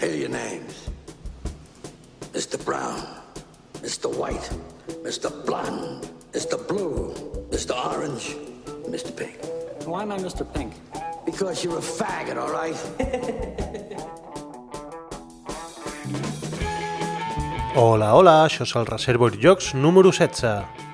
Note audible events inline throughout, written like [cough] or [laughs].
Here are your names. Mr. Brown, Mr. White, Mr. Blonde, Mr. Blue, Mr. Orange, Mr. Pink. Why am I Mr. Pink? Because you're a faggot, all right? Hola, hola, això és el Reservoir Jocs número 16.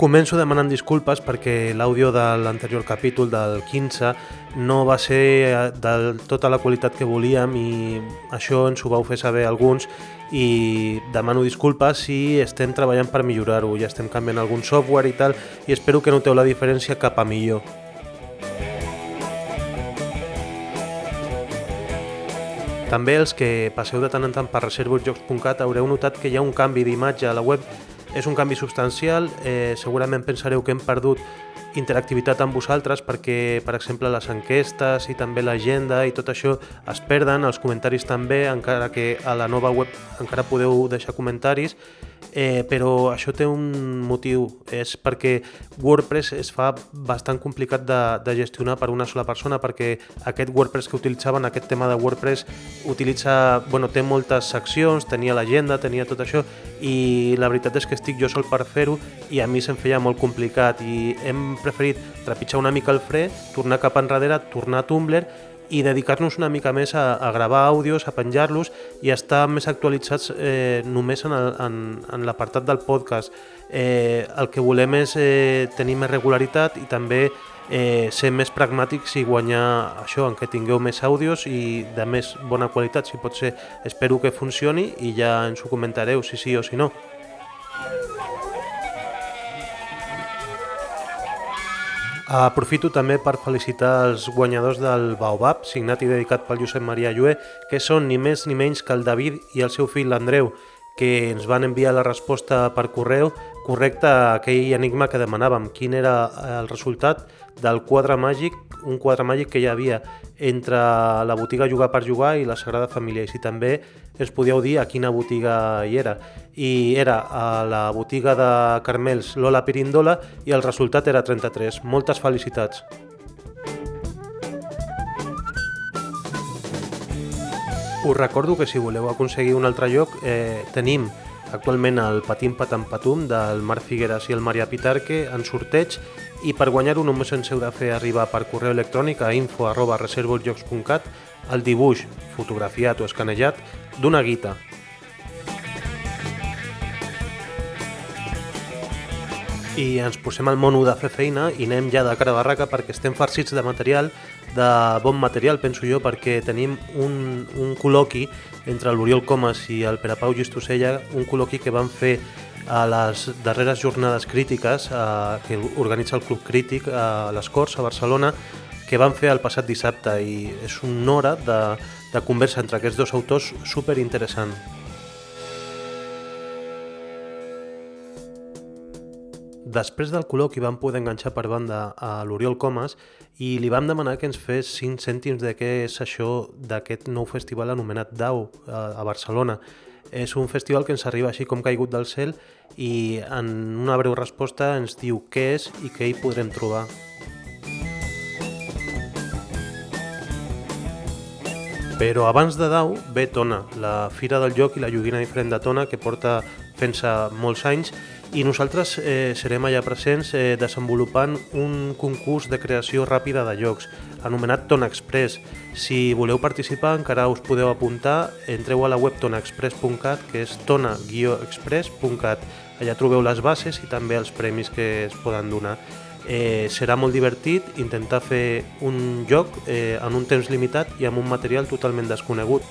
Començo demanant disculpes perquè l'àudio de l'anterior capítol, del 15, no va ser de tota la qualitat que volíem i això ens ho vau fer saber alguns i demano disculpes si estem treballant per millorar-ho, ja estem canviant algun software i tal i espero que noteu la diferència cap a millor. També els que passeu de tant en tant per reservojocs.cat haureu notat que hi ha un canvi d'imatge a la web és un canvi substancial, eh, segurament pensareu que hem perdut interactivitat amb vosaltres perquè, per exemple, les enquestes i també l'agenda i tot això es perden, els comentaris també, encara que a la nova web encara podeu deixar comentaris, eh, però això té un motiu, és perquè WordPress es fa bastant complicat de, de gestionar per una sola persona perquè aquest WordPress que utilitzaven, aquest tema de WordPress utilitza, bueno, té moltes seccions, tenia l'agenda, tenia tot això i la veritat és que estic jo sol per fer-ho i a mi se'm feia molt complicat i hem preferit trepitjar una mica el fre, tornar cap enrere, tornar a Tumblr i dedicar-nos una mica més a, a gravar àudios, a penjar-los i estar més actualitzats eh, només en, el, en, en l'apartat del podcast. Eh, el que volem és eh, tenir més regularitat i també eh, ser més pragmàtics i guanyar això, en que tingueu més àudios i de més bona qualitat, si pot ser. Espero que funcioni i ja ens ho comentareu si sí o si no. Aprofito també per felicitar els guanyadors del Baobab, signat i dedicat pel Josep Maria Llué, que són ni més ni menys que el David i el seu fill l'Andreu, que ens van enviar la resposta per correu correcta a aquell enigma que demanàvem, quin era el resultat del quadre màgic, un quadre màgic que hi havia entre la botiga Jugar per Jugar i la Sagrada Família, i si també ens podíeu dir a quina botiga hi era. I era a la botiga de Carmels Lola Pirindola i el resultat era 33. Moltes felicitats! Us recordo que si voleu aconseguir un altre lloc, eh, tenim actualment el Patim Patam Patum del Marc Figueres i el Maria Pitarque en sorteig i per guanyar-ho només ens heu de fer arribar per correu electrònic a info arroba reservojocs.cat el dibuix, fotografiat o escanejat, d'una guita. I ens posem al mono de fer feina i anem ja de cara a barraca perquè estem farcits de material, de bon material, penso jo, perquè tenim un, un col·loqui entre l'Oriol Comas i el Pere Pau Gistosella, un col·loqui que van fer a les darreres jornades crítiques eh, que organitza el Club Crític a les Corts, a Barcelona, que van fer el passat dissabte i és una hora de, de conversa entre aquests dos autors super interessant. Després del col·loqui vam poder enganxar per banda a l'Oriol Comas i li vam demanar que ens fes 5 cèntims de què és això d'aquest nou festival anomenat DAO a Barcelona. És un festival que ens arriba així com caigut del cel i en una breu resposta ens diu què és i què hi podrem trobar. Però abans de Dau ve Tona, la Fira del Joc i la Lloguina Diferent de Tona que porta fent-se molts anys i nosaltres eh, serem allà presents eh, desenvolupant un concurs de creació ràpida de jocs anomenat Tona Express. Si voleu participar encara us podeu apuntar, entreu a la web tonaexpress.cat que és tona-express.cat. Allà trobeu les bases i també els premis que es poden donar. Eh, serà molt divertit intentar fer un joc eh, en un temps limitat i amb un material totalment desconegut.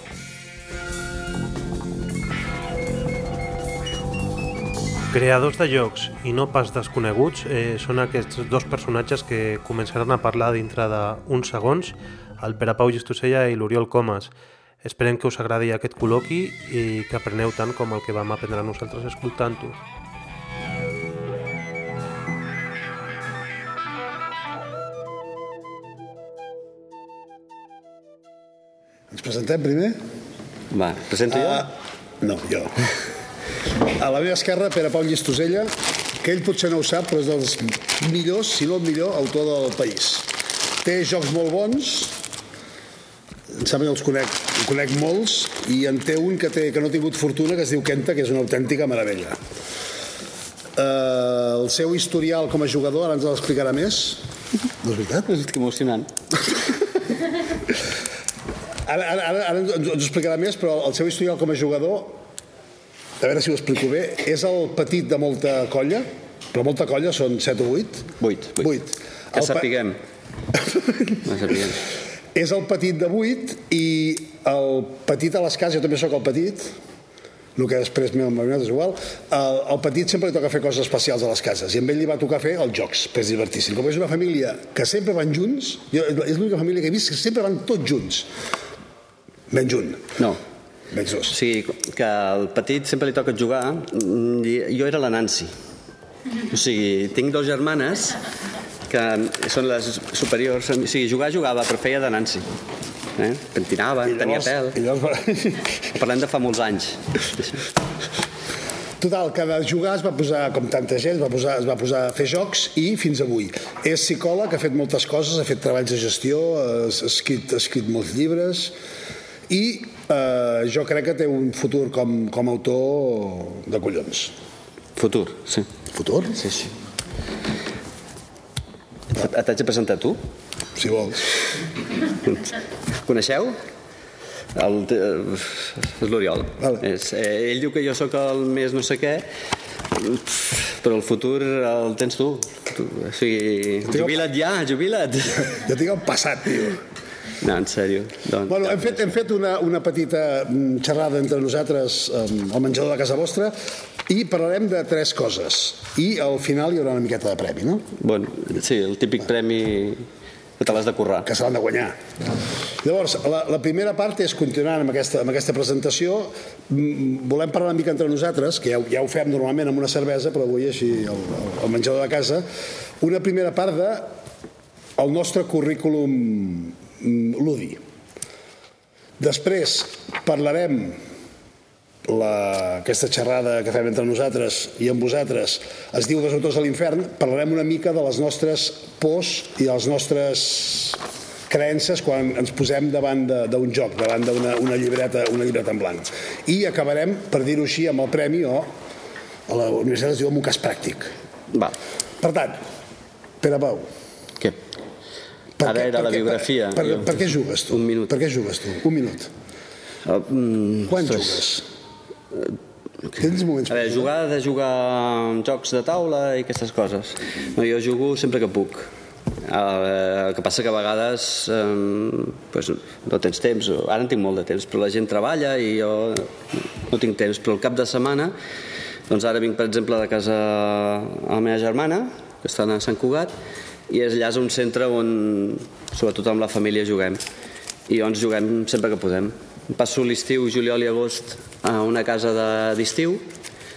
Creadors de jocs i no pas desconeguts eh, són aquests dos personatges que començaran a parlar dintre d'uns segons, el Pere Pau Gistosella i l'Oriol Comas. Esperem que us agradi aquest col·loqui i que apreneu tant com el que vam aprendre nosaltres escoltant-ho. Ens presentem primer? Va, presento jo? Uh, no, jo. [laughs] A la meva esquerra, Pere Pau Llistosella, que ell potser no ho sap, però és dels millors, si no el millor, autor del país. té jocs molt bons, em sembla que els conec, en conec molts, i en té un que, té, que no ha tingut fortuna, que es diu Kenta, que és una autèntica meravella. Uh, el seu historial com a jugador, ara ens l'explicarà més. No és veritat? Que emocionant. [laughs] Ara, ara, ara, ara ens, ens ho explicarà més, però el seu historial com a jugador, a veure si ho explico bé, és el petit de molta colla, però molta colla són 7 o 8? Vuit. 8. Que sapiguem. [laughs] No sapiguem. És el petit de 8 i el petit a les cases, jo també sóc el petit, el que després m'ha m'ha és igual, el, el petit sempre li toca fer coses especials a les cases i amb ell li va tocar fer els jocs, per divertir-se. Com és una família que sempre van junts, jo, és l'única família que he vist que sempre van tots junts, menys un, No. Dos. O sigui, que al petit sempre li toca jugar. mm, Jo era la Nancy. O sigui, tinc dues germanes que són les superiors. O sigui, jugar jugava, però feia de Nancy. Eh? Pentinava, I tenia llavors- pèl. I llavors, Parlem de fa molts anys. Total, que de jugar es va posar, com tanta gent, es va posar, es va posar a fer jocs i fins avui. És psicòleg, ha fet moltes coses, ha fet treballs de gestió, ha escrit, ha escrit molts llibres i eh, jo crec que té un futur com, com a autor de collons. Futur, sí. Futur? Sí, sí. T'haig de presentar tu? Si vols. Coneixeu? El, és l'Oriol. Vale. És, eh, ell diu que jo sóc el més no sé què, però el futur el tens tu. tu o sigui, jubila't ja, jubila't. Jo tinc el passat, tio. No, en sèrio. Doncs, Bueno, hem fet, hem fet una, una petita mm, xerrada entre nosaltres um, al menjador de casa vostra i parlarem de tres coses. I al final hi haurà una miqueta de premi, no? bueno, sí, el típic premi que te l'has de currar. que se l'han de guanyar. Llavors, la, la primera part és continuant amb aquesta, amb aquesta presentació. Mm, Volem parlar una mica entre nosaltres, que ja, ja ho fem normalment amb una cervesa, però avui així al, al, menjador de casa. Una primera part de el nostre currículum ludi. Després parlarem la, aquesta xerrada que fem entre nosaltres i amb vosaltres es diu Dos autors a l'infern, parlarem una mica de les nostres pors i de les nostres creences quan ens posem davant de- d'un joc, davant d'una una llibreta, una llibreta en blanc. I acabarem, per dir-ho així, amb el premi o a la universitat es diu amb un cas pràctic. Va, Per tant, Pere Pau? Per Ara què- era per la què- biografia. Per, per, Jo- per què jugues tu? Un minut. Per què jugues tu? Un minut. Uh, mm, Quan ostres. jugues? Tens moments... A veure, jugar de jugar amb jocs de taula i aquestes coses. No, jo jugo sempre que puc. Eh, El que passa que a vegades eh, pues, no tens temps, ara en tinc molt de temps, però la gent treballa i jo no tinc temps, però el cap de setmana doncs ara vinc per exemple de casa a la meva germana, que està a Sant Cugat, i és allà és un centre on sobretot amb la família juguem. I llavors juguem sempre que podem. Passo l'estiu, juliol i agost a una casa de- d'estiu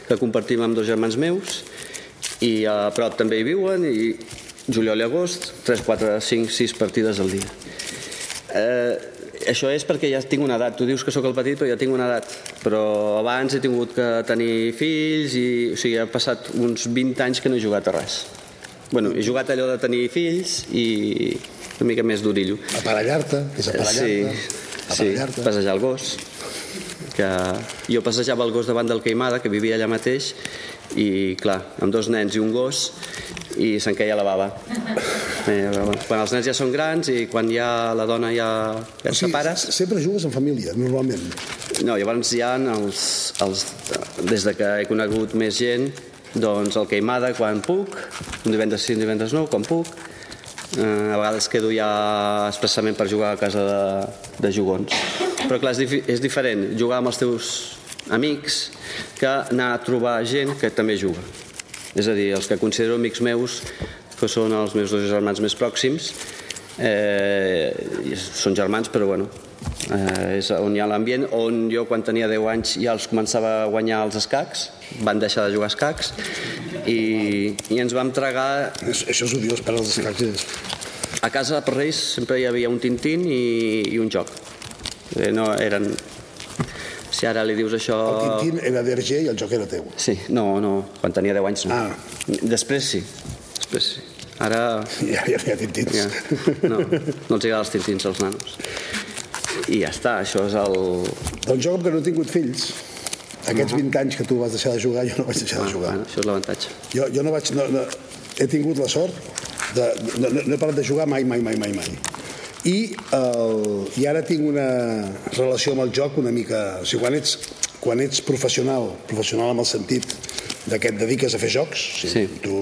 que compartim amb dos germans meus i a prop també hi viuen i juliol i agost 3, 4, 5, 6 partides al dia. Eh, això és perquè ja tinc una edat. Tu dius que sóc el petit però ja tinc una edat. Però abans he tingut que tenir fills i o sigui, ha passat uns 20 anys que no he jugat a res bueno, he jugat allò de tenir fills i una mica més d'orillo Aparellar-te, és sí, aparellar-te. sí, Aparellar-te. passejar el gos que jo passejava el gos davant del Queimada que vivia allà mateix i clar, amb dos nens i un gos i se'n queia la bava eh, quan els nens ja són grans i quan ja la dona ja, ja et separes sempre jugues en família, normalment. no, llavors hi ha els, els, des de que he conegut més gent doncs el Queimada quan puc un divendres sí, un divendres no, quan puc eh, a vegades quedo ja expressament per jugar a casa de, de jugons. Però clar, és, difi- és diferent jugar amb els teus amics que anar a trobar gent que també juga. És a dir, els que considero amics meus que són els meus dos germans més pròxims eh, són germans però bueno eh, és on hi ha l'ambient on jo quan tenia 10 anys ja els començava a guanyar els escacs van deixar de jugar escacs i, i ens vam tragar Això, això és odiós per als escacs. a casa per Reis sempre hi havia un tintín i, i un joc eh, no eren si ara li dius això El Tintín era d'Hergé i el joc era teu. sí, no, no, quan tenia 10 anys no Ah. després sí després sí Ara Ja, ja, ja tintins. ja, no, no els agrada els tintins als nanos. I ja està, això és el... Doncs jo, com que no he tingut fills, aquests 20 anys que tu vas deixar de jugar, jo no vaig deixar de jugar. Bueno, això és l'avantatge. Jo, jo no vaig... No, no, he tingut la sort de... No, no, no he parat de jugar mai, mai, mai, mai, mai. I, el, I ara tinc una relació amb el joc una mica... O sigui, quan ets, quan ets professional, professional amb el sentit de que et dediques a fer jocs, o sigui, Sí. tu,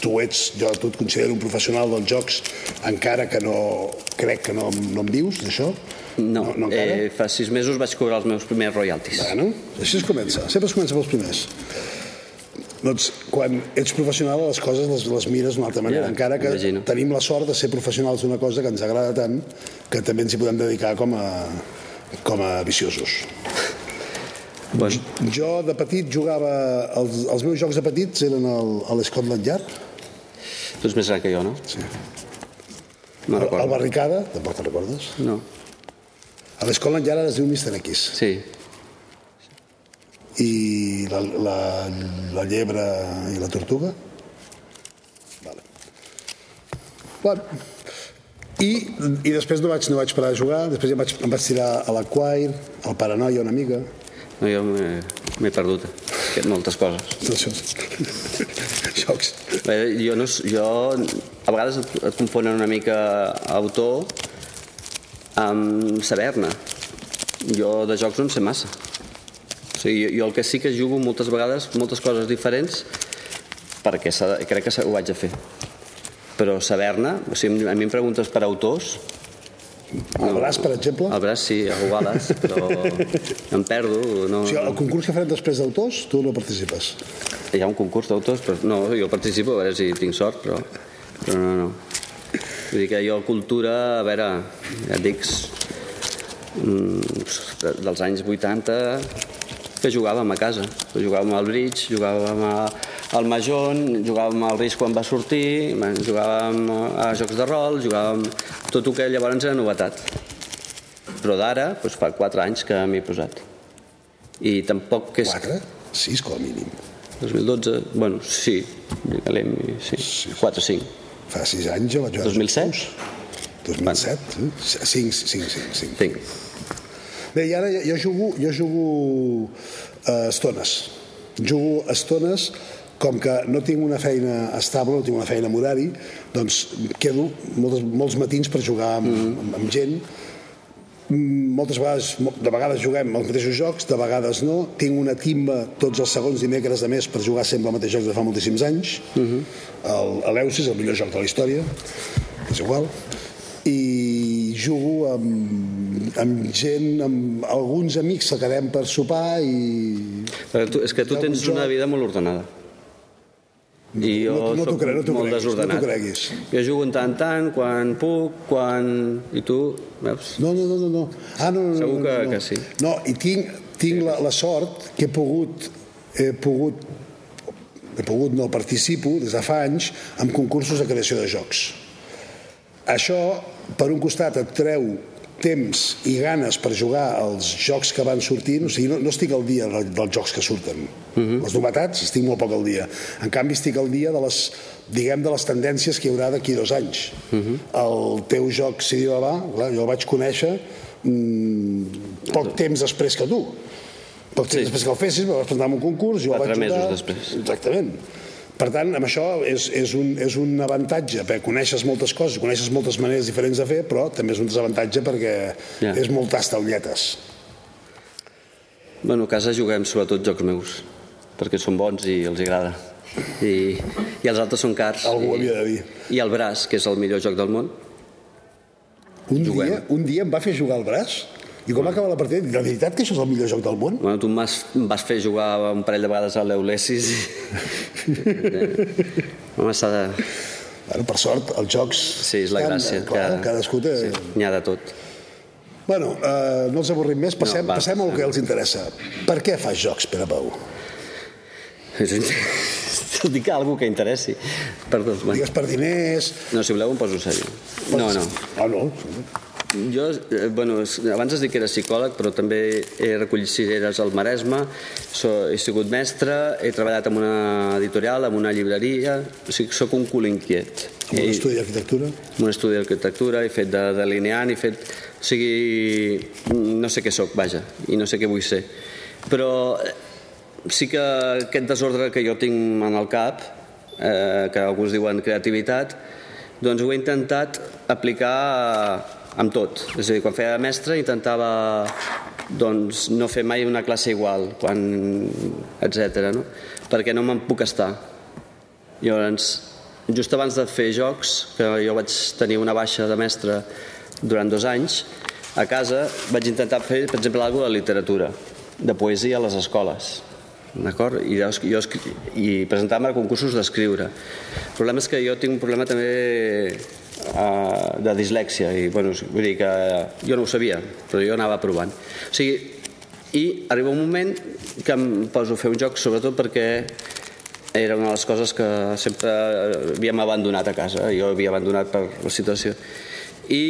tu ets, jo tu et considero un professional dels jocs, encara que no crec que no, no em vius d'això. No, no, no encara. eh, fa sis mesos vaig cobrar els meus primers royalties. Bueno, així es comença. Sempre es comença pels primers. Doncs quan ets professional les coses les, les mires d'una altra manera, Ja, encara que imagino. tenim la sort de ser professionals d'una cosa que ens agrada tant que també ens hi podem dedicar com a, com a viciosos. Bueno, Jo de petit jugava... Els, els meus jocs de petits eren el, a l'Scotland Yard, tu ets més gran que jo, no? sí. No el, el recordo. Barricada, tampoc te'n recordes? No, A l'Scotland Yard ara es diu Mr. X. sí. I la, la, la llebre i la tortuga? Vale. Bueno. I, I després no vaig, no vaig parar de jugar, després ja em vaig, em vaig tirar a l'Aquire, al Paranoia una mica. No, jo m'he perdut. Fet moltes coses. Això, jocs. Bé, jo, no, jo a vegades et, et confonen una mica autor amb saber-ne. Jo de jocs no en sé massa. O sigui, jo, jo el que sí que jugo moltes vegades, moltes coses diferents, perquè crec que ho haig de fer. Però saber-ne, o sigui, a mi em preguntes per autors, El braç, per exemple. al braç sí, a Guales, però em perdo. No, O sigui, el concurs que farem després d'autors, tu no participes. Hi ha un concurs d'autors, però no, jo participo, a veure si tinc sort, però, però no, no. Vull dir que jo cultura, a veure, ja et dic, mm, dels anys 80, que jugàvem a casa. Jugàvem al bridge, jugàvem a, al Mahjong, jugàvem al risc quan va sortir, jugàvem a jocs de rol, jugàvem... Tot el que llavors era novetat. Però d'ara, doncs fa 4 anys que m'hi he posat. I tampoc és... Quatre? Sis, com a mínim. 2012, bueno, sí, diguem sí, 4 o 5. Fa sis anys jo vaig jugar. 2007? 2007? eh? Cinc, cinc, cinc, cinc. Tinc. Bé, i ara jo jugo, jo jugo a estones. Jugo a estones com que no tinc una feina estable, no tinc una feina amb horari, doncs quedo moltes, molts matins per jugar amb, mm. amb, amb gent. Mm, Moltes vegades, de vegades juguem els mateixos jocs, de vegades no. Tinc una timba tots els segons dimecres de mes per jugar sempre el mateix joc de fa moltíssims anys. Uh -huh. el, L'Eusis, el millor joc de la història, és igual. I jugo amb, amb gent, amb alguns amics que quedem per sopar i... Però tu, és que tu tens una vida molt ordenada. I jo No- no soc no molt creguis, no desordenat. creguis. Jo jugo en tant tant, quan puc, quan... I tu, veus? No, no, no, no. no. Ah, no, no, no, Segur no, que- no. que sí. No, i tinc, tinc la, la sort que he pogut, he pogut, he pogut, no, participo des de fa anys en concursos de creació de jocs. Això, per un costat, et treu temps i ganes per jugar als jocs que van sortint, o sigui, no, no estic al dia de- dels jocs que surten. Uh -huh. Les novetats estic molt poc al dia. En canvi, estic al dia de les, diguem, de les tendències que hi haurà d'aquí dos anys. Uh -huh. El teu joc, si diu va, clar, jo el vaig conèixer mm, poc temps després que tu. Poc temps Sí. després que el fessis, me vas presentar en un concurs, jo el Quatre vaig jugar... mesos després. Exactament. Per tant, amb això és, és, un, és un avantatge, perquè coneixes moltes coses, coneixes moltes maneres diferents de fer, però també és un desavantatge perquè Ja. és molt tastalletes. Bueno, a casa juguem sobretot jocs meus, perquè són bons i els agrada. I, i els altres són cars. Algú I, havia de dir. I el braç, que és el millor joc del món. Un Juguem. dia, un dia em va fer jugar al braç i com va acabar la partida, de veritat que això és el millor joc del món? Bueno, tu em vas, em vas fer jugar un parell de vegades a l'Eulesis i... [laughs] Home, s'ha de... Bueno, per sort, els jocs... Sí, és la estan, gràcia. Clar, cadascú té... Sí, n'hi ha de tot. Bueno, eh, no els avorrim més, passem, No, va, passem al que els interessa. Per què fas jocs, Pere Pau? Dic [laughs] alguna que interessi. Perdó, bueno. Digues per diners... No, si voleu em poso sèrio. No, no. Ah, no. Jo, eh, bueno, abans es dic que era psicòleg, però també he recollit cireres al Maresme, so, he sigut mestre, he treballat en una editorial, en una llibreria, o sigui, sóc un cul inquiet. amb un estudi d'arquitectura. en un estudi d'arquitectura, he fet de delineant, he fet... O sigui, no sé què sóc, vaja, i no sé què vull ser. Però eh, sí que aquest desordre que jo tinc en el cap, eh, que alguns diuen creativitat, doncs ho he intentat aplicar amb tot. És a dir, quan feia de mestre intentava doncs, no fer mai una classe igual, quan, etc. no? perquè no me'n puc estar. Llavors, just abans de fer jocs, que jo vaig tenir una baixa de mestre durant dos anys, a casa vaig intentar fer, per exemple, alguna de literatura, de poesia a les escoles. D'acord? I, jo, I presentar-me a concursos d'escriure. El problema és que jo tinc un problema també de dislèxia i bueno, vull dir que jo no ho sabia però jo anava provant. O sigui, i arriba un moment que em poso a fer un joc sobretot perquè era una de les coses que sempre havíem abandonat a casa. Jo havia abandonat per la situació. I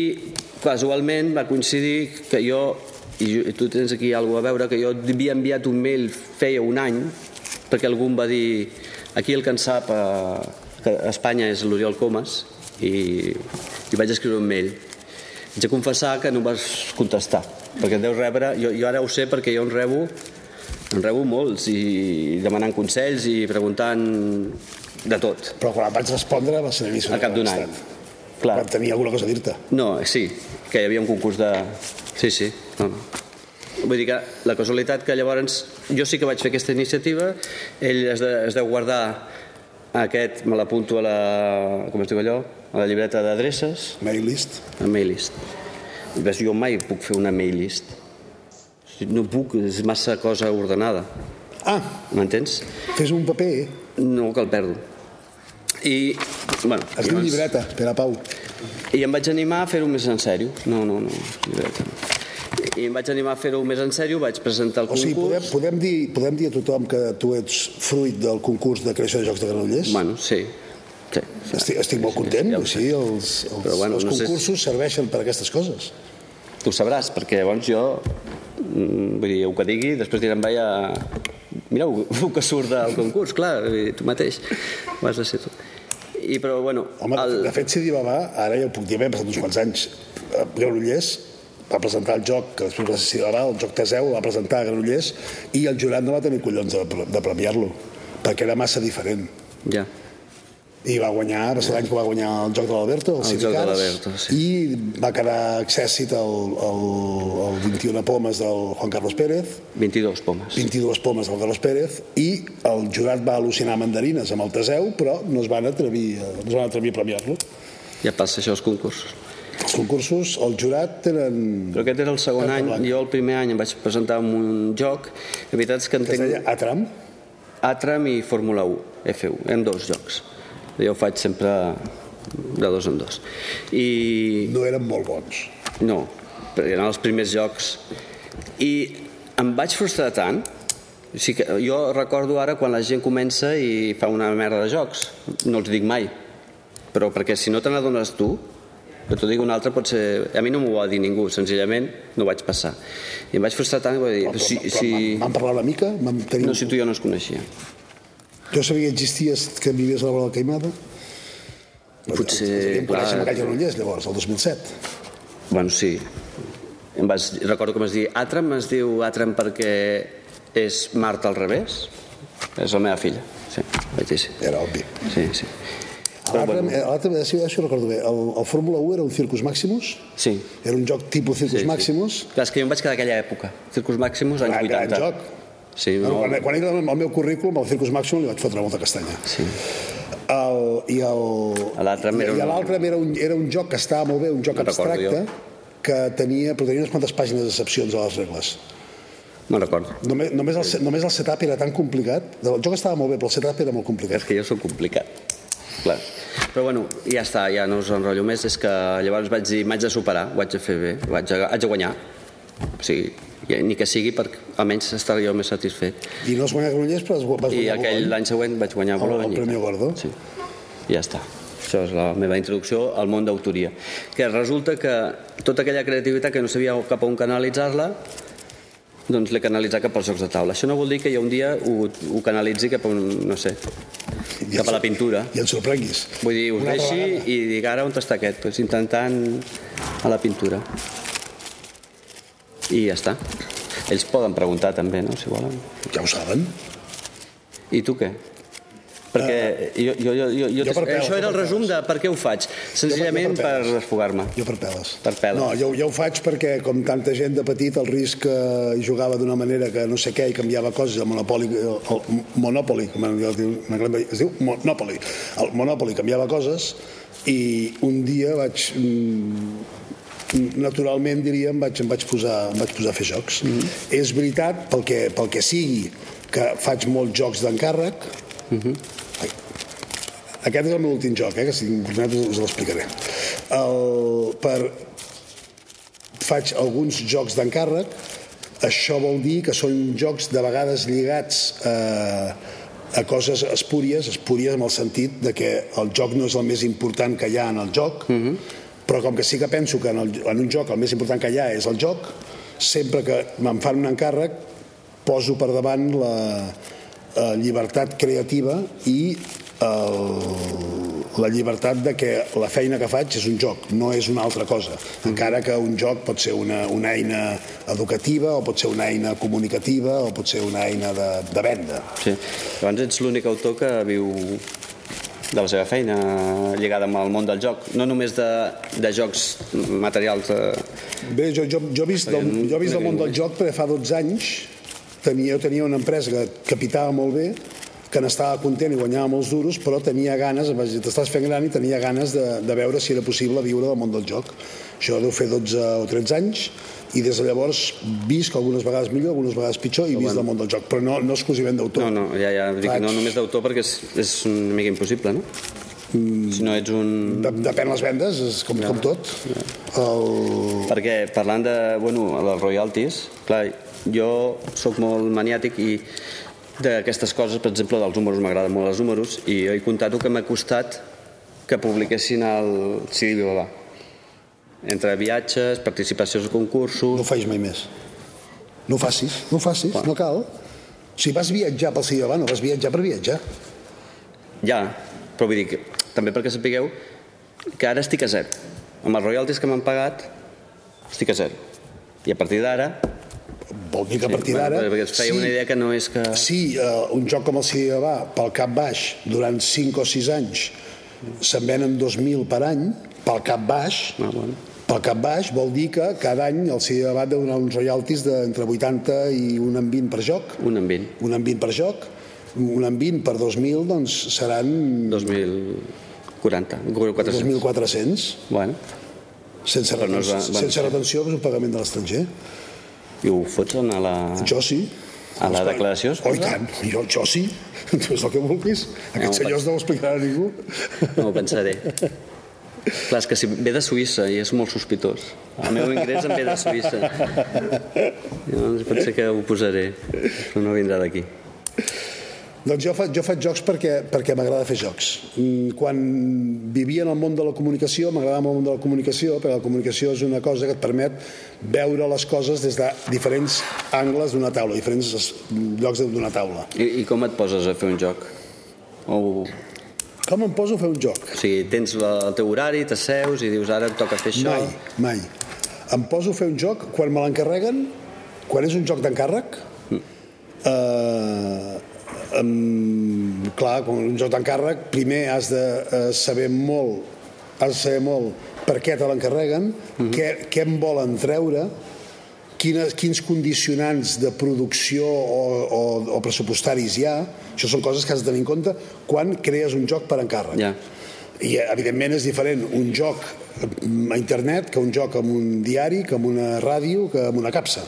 casualment va coincidir que jo i tu tens aquí alguna a veure que jo havia enviat un mail feia un any perquè algú em va dir aquí el que en sap a, que a Espanya és l'Oriol Comas i, i vaig escriure un mail haig de confessar que no vas contestar perquè deus rebre, jo, jo ara ho sé perquè jo en rebo en rebo molts i demanant consells i preguntant de tot Però quan vaig respondre va ser l'inici al cap d'un any clar, Quan tenia alguna cosa a dir-te. no, sí, que hi havia un concurs de... Sí, sí, no, no. Vull dir que la casualitat que llavors jo sí que vaig fer aquesta iniciativa, ell es, de, es deu guardar aquest, me l'apunto a la... com es diu allò? A la llibreta d'adreces, Mail list. a mail list. Ves, jo mai puc fer una mail list. No puc, és massa cosa ordenada. Ah, M'entens? fes un paper, eh? No, que el perdo. I, bueno... Es diu llavors- llibreta, Pere Pau. I em vaig animar a fer-ho més en sèrio. No, no, no, llibreta. I em vaig animar a fer-ho més en sèrio, vaig presentar el O sigui, podem, concurs... podem, dir, podem dir a tothom que tu ets fruit del concurs de creació de jocs de Granollers? Bueno, sí. sí. Estic, estic molt content, ja o sigui, els, els, Però, bueno, els no sé concursos serveixen per aquestes coses. Tu sabràs, perquè llavors jo... mm, Vull dir, el que digui, després diran, vaja... Mira, [laughs] el que surt del concurs, clar, tu mateix. Ho has de ser tu. I, però, bueno... Home, el... de fet, si Babà, ara ja ho puc dir, hem passat uns quants anys. Granollers va presentar el joc, que després va ser el joc Teseu, el va presentar a Granollers, i el jurat no va tenir collons de, de premiar-lo, perquè era massa diferent. Ja. I va guanyar, va ser l'any que va guanyar el joc de l'Alberto, el, El joc de l'Alberto, sí. i va quedar accèssit el, el, el 21 pomes del Juan Carlos Pérez, 22 pomes. 22 pomes del Carlos Pérez, i el jurat va al·lucinar mandarines amb el Teseu, però no es van atrevir, no es van atrevir a premiar-lo. Ja passa això als concursos. Els concursos, el jurat tenen... Però aquest era el segon any. Jo el primer any em vaig presentar amb un joc. La veritat és que en que es deia Atram, Atram i Fórmula 1, F1, en dos jocs. Jo ho faig sempre de dos en dos. I no eren molt bons. no, perquè eren els primers jocs. I em vaig frustrar tant, o sigui que jo recordo ara quan la gent comença i fa una merda de jocs, no els dic mai, però perquè si no te n'adones tu, que t'ho digui un altre pot ser... A mi no m'ho va dir ningú, senzillament no vaig passar. I em vaig frustrar tant vaig dir... Però, si, però, si... Vam, parlar una mica, vam tenir... No, si tu i jo no ens coneixia. Jo sabia que existies, que vivies a la Vora de Caimada. Potser, Em coneixem clar. a Call Granollers, llavors, el 2007. Bueno, sí. Em vas, recordo que m'has dit Atram, es diu Atram perquè és Marta al revés. És la meva filla. Sí, vaig dir sí. Era obvi. Sí, sí. Però, L'altre, bueno, l'altre, si ho recordo bé, el, el Fórmula 1 era un Circus Maximus, sí. era un joc tipus Circus Sí, sí. Maximus, Clar, és que jo em vaig quedar aquella època. Circus Maximus, anys Gran- gran 80. joc. Sí, no, quan, quan era el meu currículum, el Circus Maximus li vaig fotre molta castanya. sí. El, I. L'altre era un- era, un, era un joc que estava molt bé, un joc No abstracte, que tenia, però tenia unes quantes pàgines d'excepcions a les regles. No recordo. Només, només, el, se- només el setup era tan complicat. El joc estava molt bé, però el setup era molt complicat. És que jo sóc complicat. Clar. Però bueno, ja està, ja no us enrotllo més. És que llavors vaig dir, m'haig de superar, ho haig de fer bé, ho haig de, haig de guanyar. O sigui, ja- ni que sigui per almenys estar jo més satisfet. I no has guanyat Granollers, però vas I guanyar aquell Bolonya. l'any següent vaig guanyar El- el Bolonya. Premi Gordo. Sí. I ja està. Això és la meva introducció al món d'autoria. Que resulta que tota aquella creativitat que no sabia cap a on canalitzar-la, doncs l'he canalitzat cap als jocs de taula. Això no vol dir que jo un dia ho, ho canalitzi cap a, un, no sé, cap a la pintura. I et sorprenguis. Vull dir, altra deixi i dic ara on està aquest, doncs intentant a la pintura. I ja està. Ells poden preguntar també, no?, si volen. Ja ho saben. I tu què? Perquè jo, jo, jo, jo, jo, jo per peles, això era el resum de per què ho faig. Senzillament jo per per desfogar-me. Jo per peles. Per peles. No, jo, jo ho faig perquè, com tanta gent de petit, el risc que hi jugava d'una manera que no sé què i canviava coses, el Monopoly, el, Monopoly, com es diu, Monopoly. El Monopoly canviava coses i un dia vaig mm, naturalment diríem vaig, em vaig posar, em vaig posar a fer jocs mm -hmm. és veritat pel que, pel que sigui que faig molts jocs d'encàrrec mm -hmm. Aquest és el meu últim joc, eh, que si m'ho us l'explicaré. El, per, faig alguns jocs d'encàrrec, això vol dir que són jocs de vegades lligats a, a coses espúries, espúries en el sentit de que el joc no és el més important que hi ha en el joc, mm -hmm. però com que sí que penso que en, el, en un joc el més important que hi ha és el joc, sempre que me'n fan un encàrrec poso per davant la, la llibertat creativa i el, la llibertat de que la feina que faig és un joc, no és una altra cosa. Encara que un joc pot ser una, una eina educativa, o pot ser una eina comunicativa, o pot ser una eina de, de venda. Sí. Llavors ets l'únic autor que viu de la seva feina lligada amb el món del joc, no només de, de jocs materials. Eh, Bé, jo, jo, jo, he vist del, jo he vist del món del joc perquè fa 12 anys tenia, jo tenia una empresa que capitava molt bé que n'estava content i guanyava molts duros, però tenia ganes, t'estàs fent gran i tenia ganes de, de veure si era possible viure del món del joc. Això deu fer 12 o 13 anys, i des de llavors visc algunes vegades millor, algunes vegades pitjor, i visc del món del joc, però no, no exclusivament d'autor. no, no, ja, ja, dic, Faig- no només d'autor perquè és, és una mica impossible, no? Mm. Si no ets un... De, depèn les vendes, és com, com tot. El... Perquè parlant de, bueno, dels royalties, clar, jo sóc molt maniàtic i d'aquestes coses, per exemple, dels números, m'agraden molt els números, i he comptat el que m'ha costat que publiquessin el CD Viva Entre viatges, participacions a No concursos... ho facis mai més. No ho facis, no ho facis, no cal. Si vas viatjar pel Cidi no vas viatjar per viatjar. Ja, però vull dir que, també perquè sapigueu que ara estic a zero. Amb els royalties que m'han pagat, estic a zero. I a partir d'ara... Vol dir que a partir d'ara... Perquè es feia una idea que no és que... Si uh, un joc com el Cidi pel cap baix, durant 5 o 6 anys, se'n venen 2.000 per any, pel cap baix, Ah, bueno. pel cap baix vol dir que cada any el Cidi de Bat deu donar uns royalties d'entre 80 i un en 20 per joc. Un en 20. Un en 20 per joc. Un en 20 per 2.000, doncs seran 2040, 400. 2.400, Bueno, sense, no retenció, la- bueno, sense retenció, que és un pagament de l'estranger. I ho fots a la... Jo sí. A la declaració Oh, i tant, jo, jo sí. Tu és el que vulguis. Aquests No, senyors no ho explicaran a ningú. No ho pensaré. Clar, és que si ve de Suïssa i és molt sospitós. El meu ingrés em ve de Suïssa. Llavors potser que ho posaré, però no vindrà d'aquí. Doncs jo, fa, jo faig jocs perquè, perquè m'agrada fer jocs. Mm, Quan vivia en el món de la comunicació, m'agradava molt el món de la comunicació, perquè la comunicació és una cosa que et permet veure les coses des de diferents angles d'una taula, diferents llocs d'una taula. I, I com et poses a fer un joc? O, Com em poso a fer un joc? o sigui, tens la, el teu horari, t'asseus i dius ara et toca fer això... Mai, mai. Em poso a fer un joc quan me l'encarreguen, quan és un joc d'encàrrec, eh, em, clar, quan un joc d'encàrrec, primer has de eh, saber molt, has de saber molt per què te l'encarreguen, què, què em volen treure, quines, quins condicionants de producció o, o, o pressupostaris hi ha, això són coses que has de tenir en compte quan crees un joc per encàrrec. Ja. I evidentment és diferent un joc a internet que un joc amb un diari, que amb una ràdio, que amb una capsa.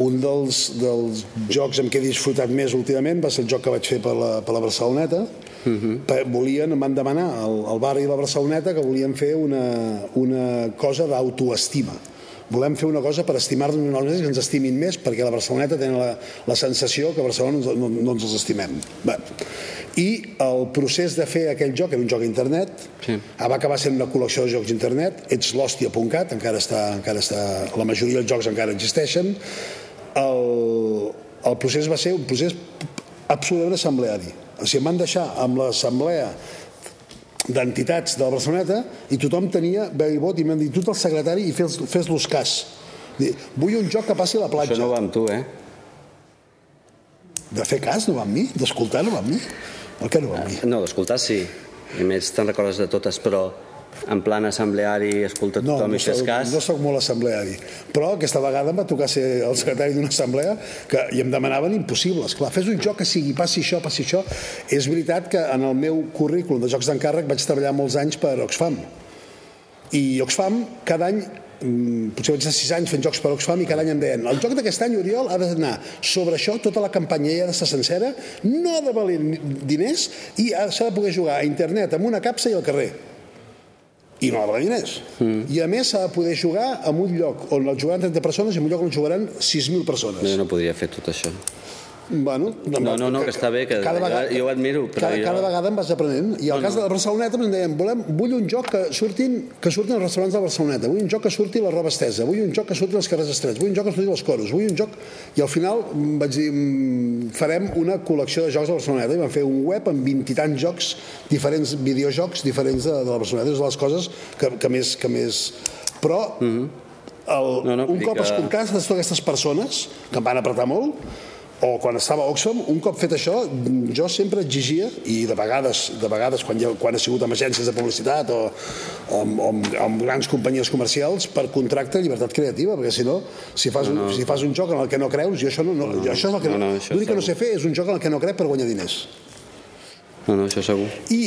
Un dels, dels jocs amb què he disfrutat més últimament va ser el joc que vaig fer per la, per la Barceloneta. Uh -huh. Volien, em van demanar al, al barri de la Barceloneta que volien fer una, una cosa d'autoestima. Volem fer una cosa per estimar-nos nosaltres i que ens estimin més, perquè la Barceloneta tenen la, la sensació que a Barcelona no, no, no ens els estimem. Bé, i el procés de fer aquell joc era un joc a internet Sí. ah, va acabar sent una col·lecció de jocs d'internet ets l'hòstia.cat encara està, encara està, la majoria dels jocs encara existeixen el, el procés va ser un procés absolutament assembleari. O sigui, em van deixar amb l'assemblea d'entitats de la Barceloneta i tothom tenia veu i vot i m'han dit tu el secretari i fes- fes-los cas. Dir, vull un joc que passi a la platja. Això no va amb tu, eh? de fer cas no va amb mi, d'escoltar no va amb mi. El que no va amb mi. No, d'escoltar sí. I a més te'n recordes de totes, però en plan assembleari, escolta no, tothom no, i fes soc, cas. no soc molt assembleari però aquesta vegada em va tocar ser el secretari d'una assemblea que, i em demanaven impossibles clar, fes un joc que sigui passi això, passi això. És veritat que en el meu currículum de jocs d'encàrrec vaig treballar molts anys per Oxfam. I Oxfam cada any mm, potser vaig estar 6 anys fent jocs per Oxfam i cada any em deien el joc d'aquest any, Oriol, ha d'anar sobre això tota la campanya ja ha d'estar sencera no ha de valer diners i ha- s'ha de poder jugar a internet amb una capsa i al carrer i valer diners mm. i a més s'ha de poder jugar en un lloc on jugaran 30 persones i en un lloc on jugaran 6.000 persones Jo no podria fer tot això. Bueno, No, no, no, que està bé, que jo ho admiro, però cada, jo- cada vegada em vas aprenent. I al No, cas no. de la Barceloneta em deien, volem, vull un joc que surtin, que surtin els restaurants de la Barceloneta, vull un joc que surti la roba estesa, vull un joc que surti als carrers estrets, vull un joc que surti als coros, vull un joc... I al final mm, vaig dir, mm, farem una col·lecció de jocs de la Barceloneta i vam fer un web amb 20 i tants jocs, diferents videojocs diferents de, de la Barceloneta. És de les coses que, que més... Que més... Però el, Mhm. No, no, un cop que- escoltar totes aquestes persones que em van apretar molt o quan estava a Oxfam, un cop fet això jo sempre exigia, i de vegades de vegades quan, ha, quan ha sigut amb agències de publicitat o, o, amb, o amb, amb grans companyies comercials per contracte llibertat creativa, perquè si no si fas, un, si fas un joc en el que no creus jo això, no, no, jo això és el que no, no, no, l'únic que no sé fer és un joc en el que no crec per guanyar diners No, no, això segur. i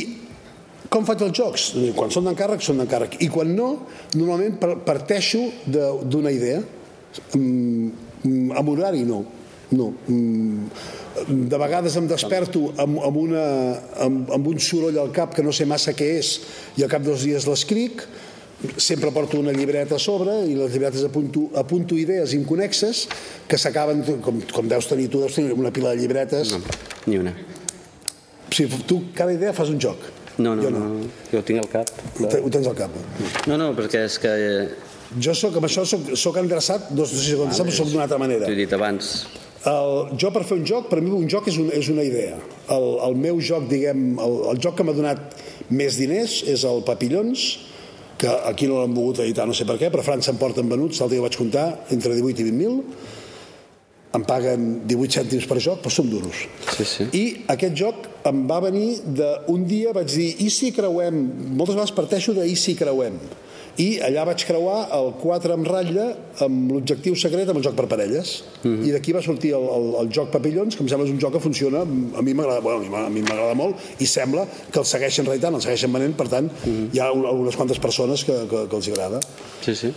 com faig els jocs? Quan són d'encàrrec, són d'encàrrec. I quan no, normalment par- parteixo de- d'una idea. Mm, mm, amb horari, no. No. Mm, de vegades em desperto amb, amb, una, amb, amb un soroll al cap que no sé massa què és i al cap dels dies l'escric sempre porto una llibreta a sobre i les llibretes apunto, apunto idees inconexes que s'acaben, com, com deus tenir tu, deus tenir una pila de llibretes No, ni una. si tu cada idea fas un joc No, no, jo no, no. Jo ho tinc al cap. Ho ho tens al cap. No, no, perquè és que... eh, Jo soc, amb això soc, soc endreçat, no sé si però soc d'una altra manera. T'ho he dit abans. El, jo per fer un joc, per mi un joc és, un, és una idea. El, el meu joc, diguem, el, el joc que m'ha donat més diners és el Papillons, que aquí no l'han volgut editar, no sé per què, però a França em porten venuts, l'altre dia ho vaig comptar, entre 18 i 20.000, em paguen 18 cèntims per joc, però són duros. Sí, sí. I aquest joc em va venir de... Un dia vaig dir, i si creuem... Moltes vegades parteixo de i si creuem. I allà vaig creuar el 4 amb ratlla amb l'objectiu secret amb el joc per parelles. I d'aquí va sortir el, el, el joc Papillons, que em sembla és un joc que funciona, a mi m'agrada bueno, a mi m'agrada- molt, i sembla que el segueixen reeditant, el segueixen venent, per tant, hi ha un- algunes quantes persones que, que, que els agrada. Sí, sí.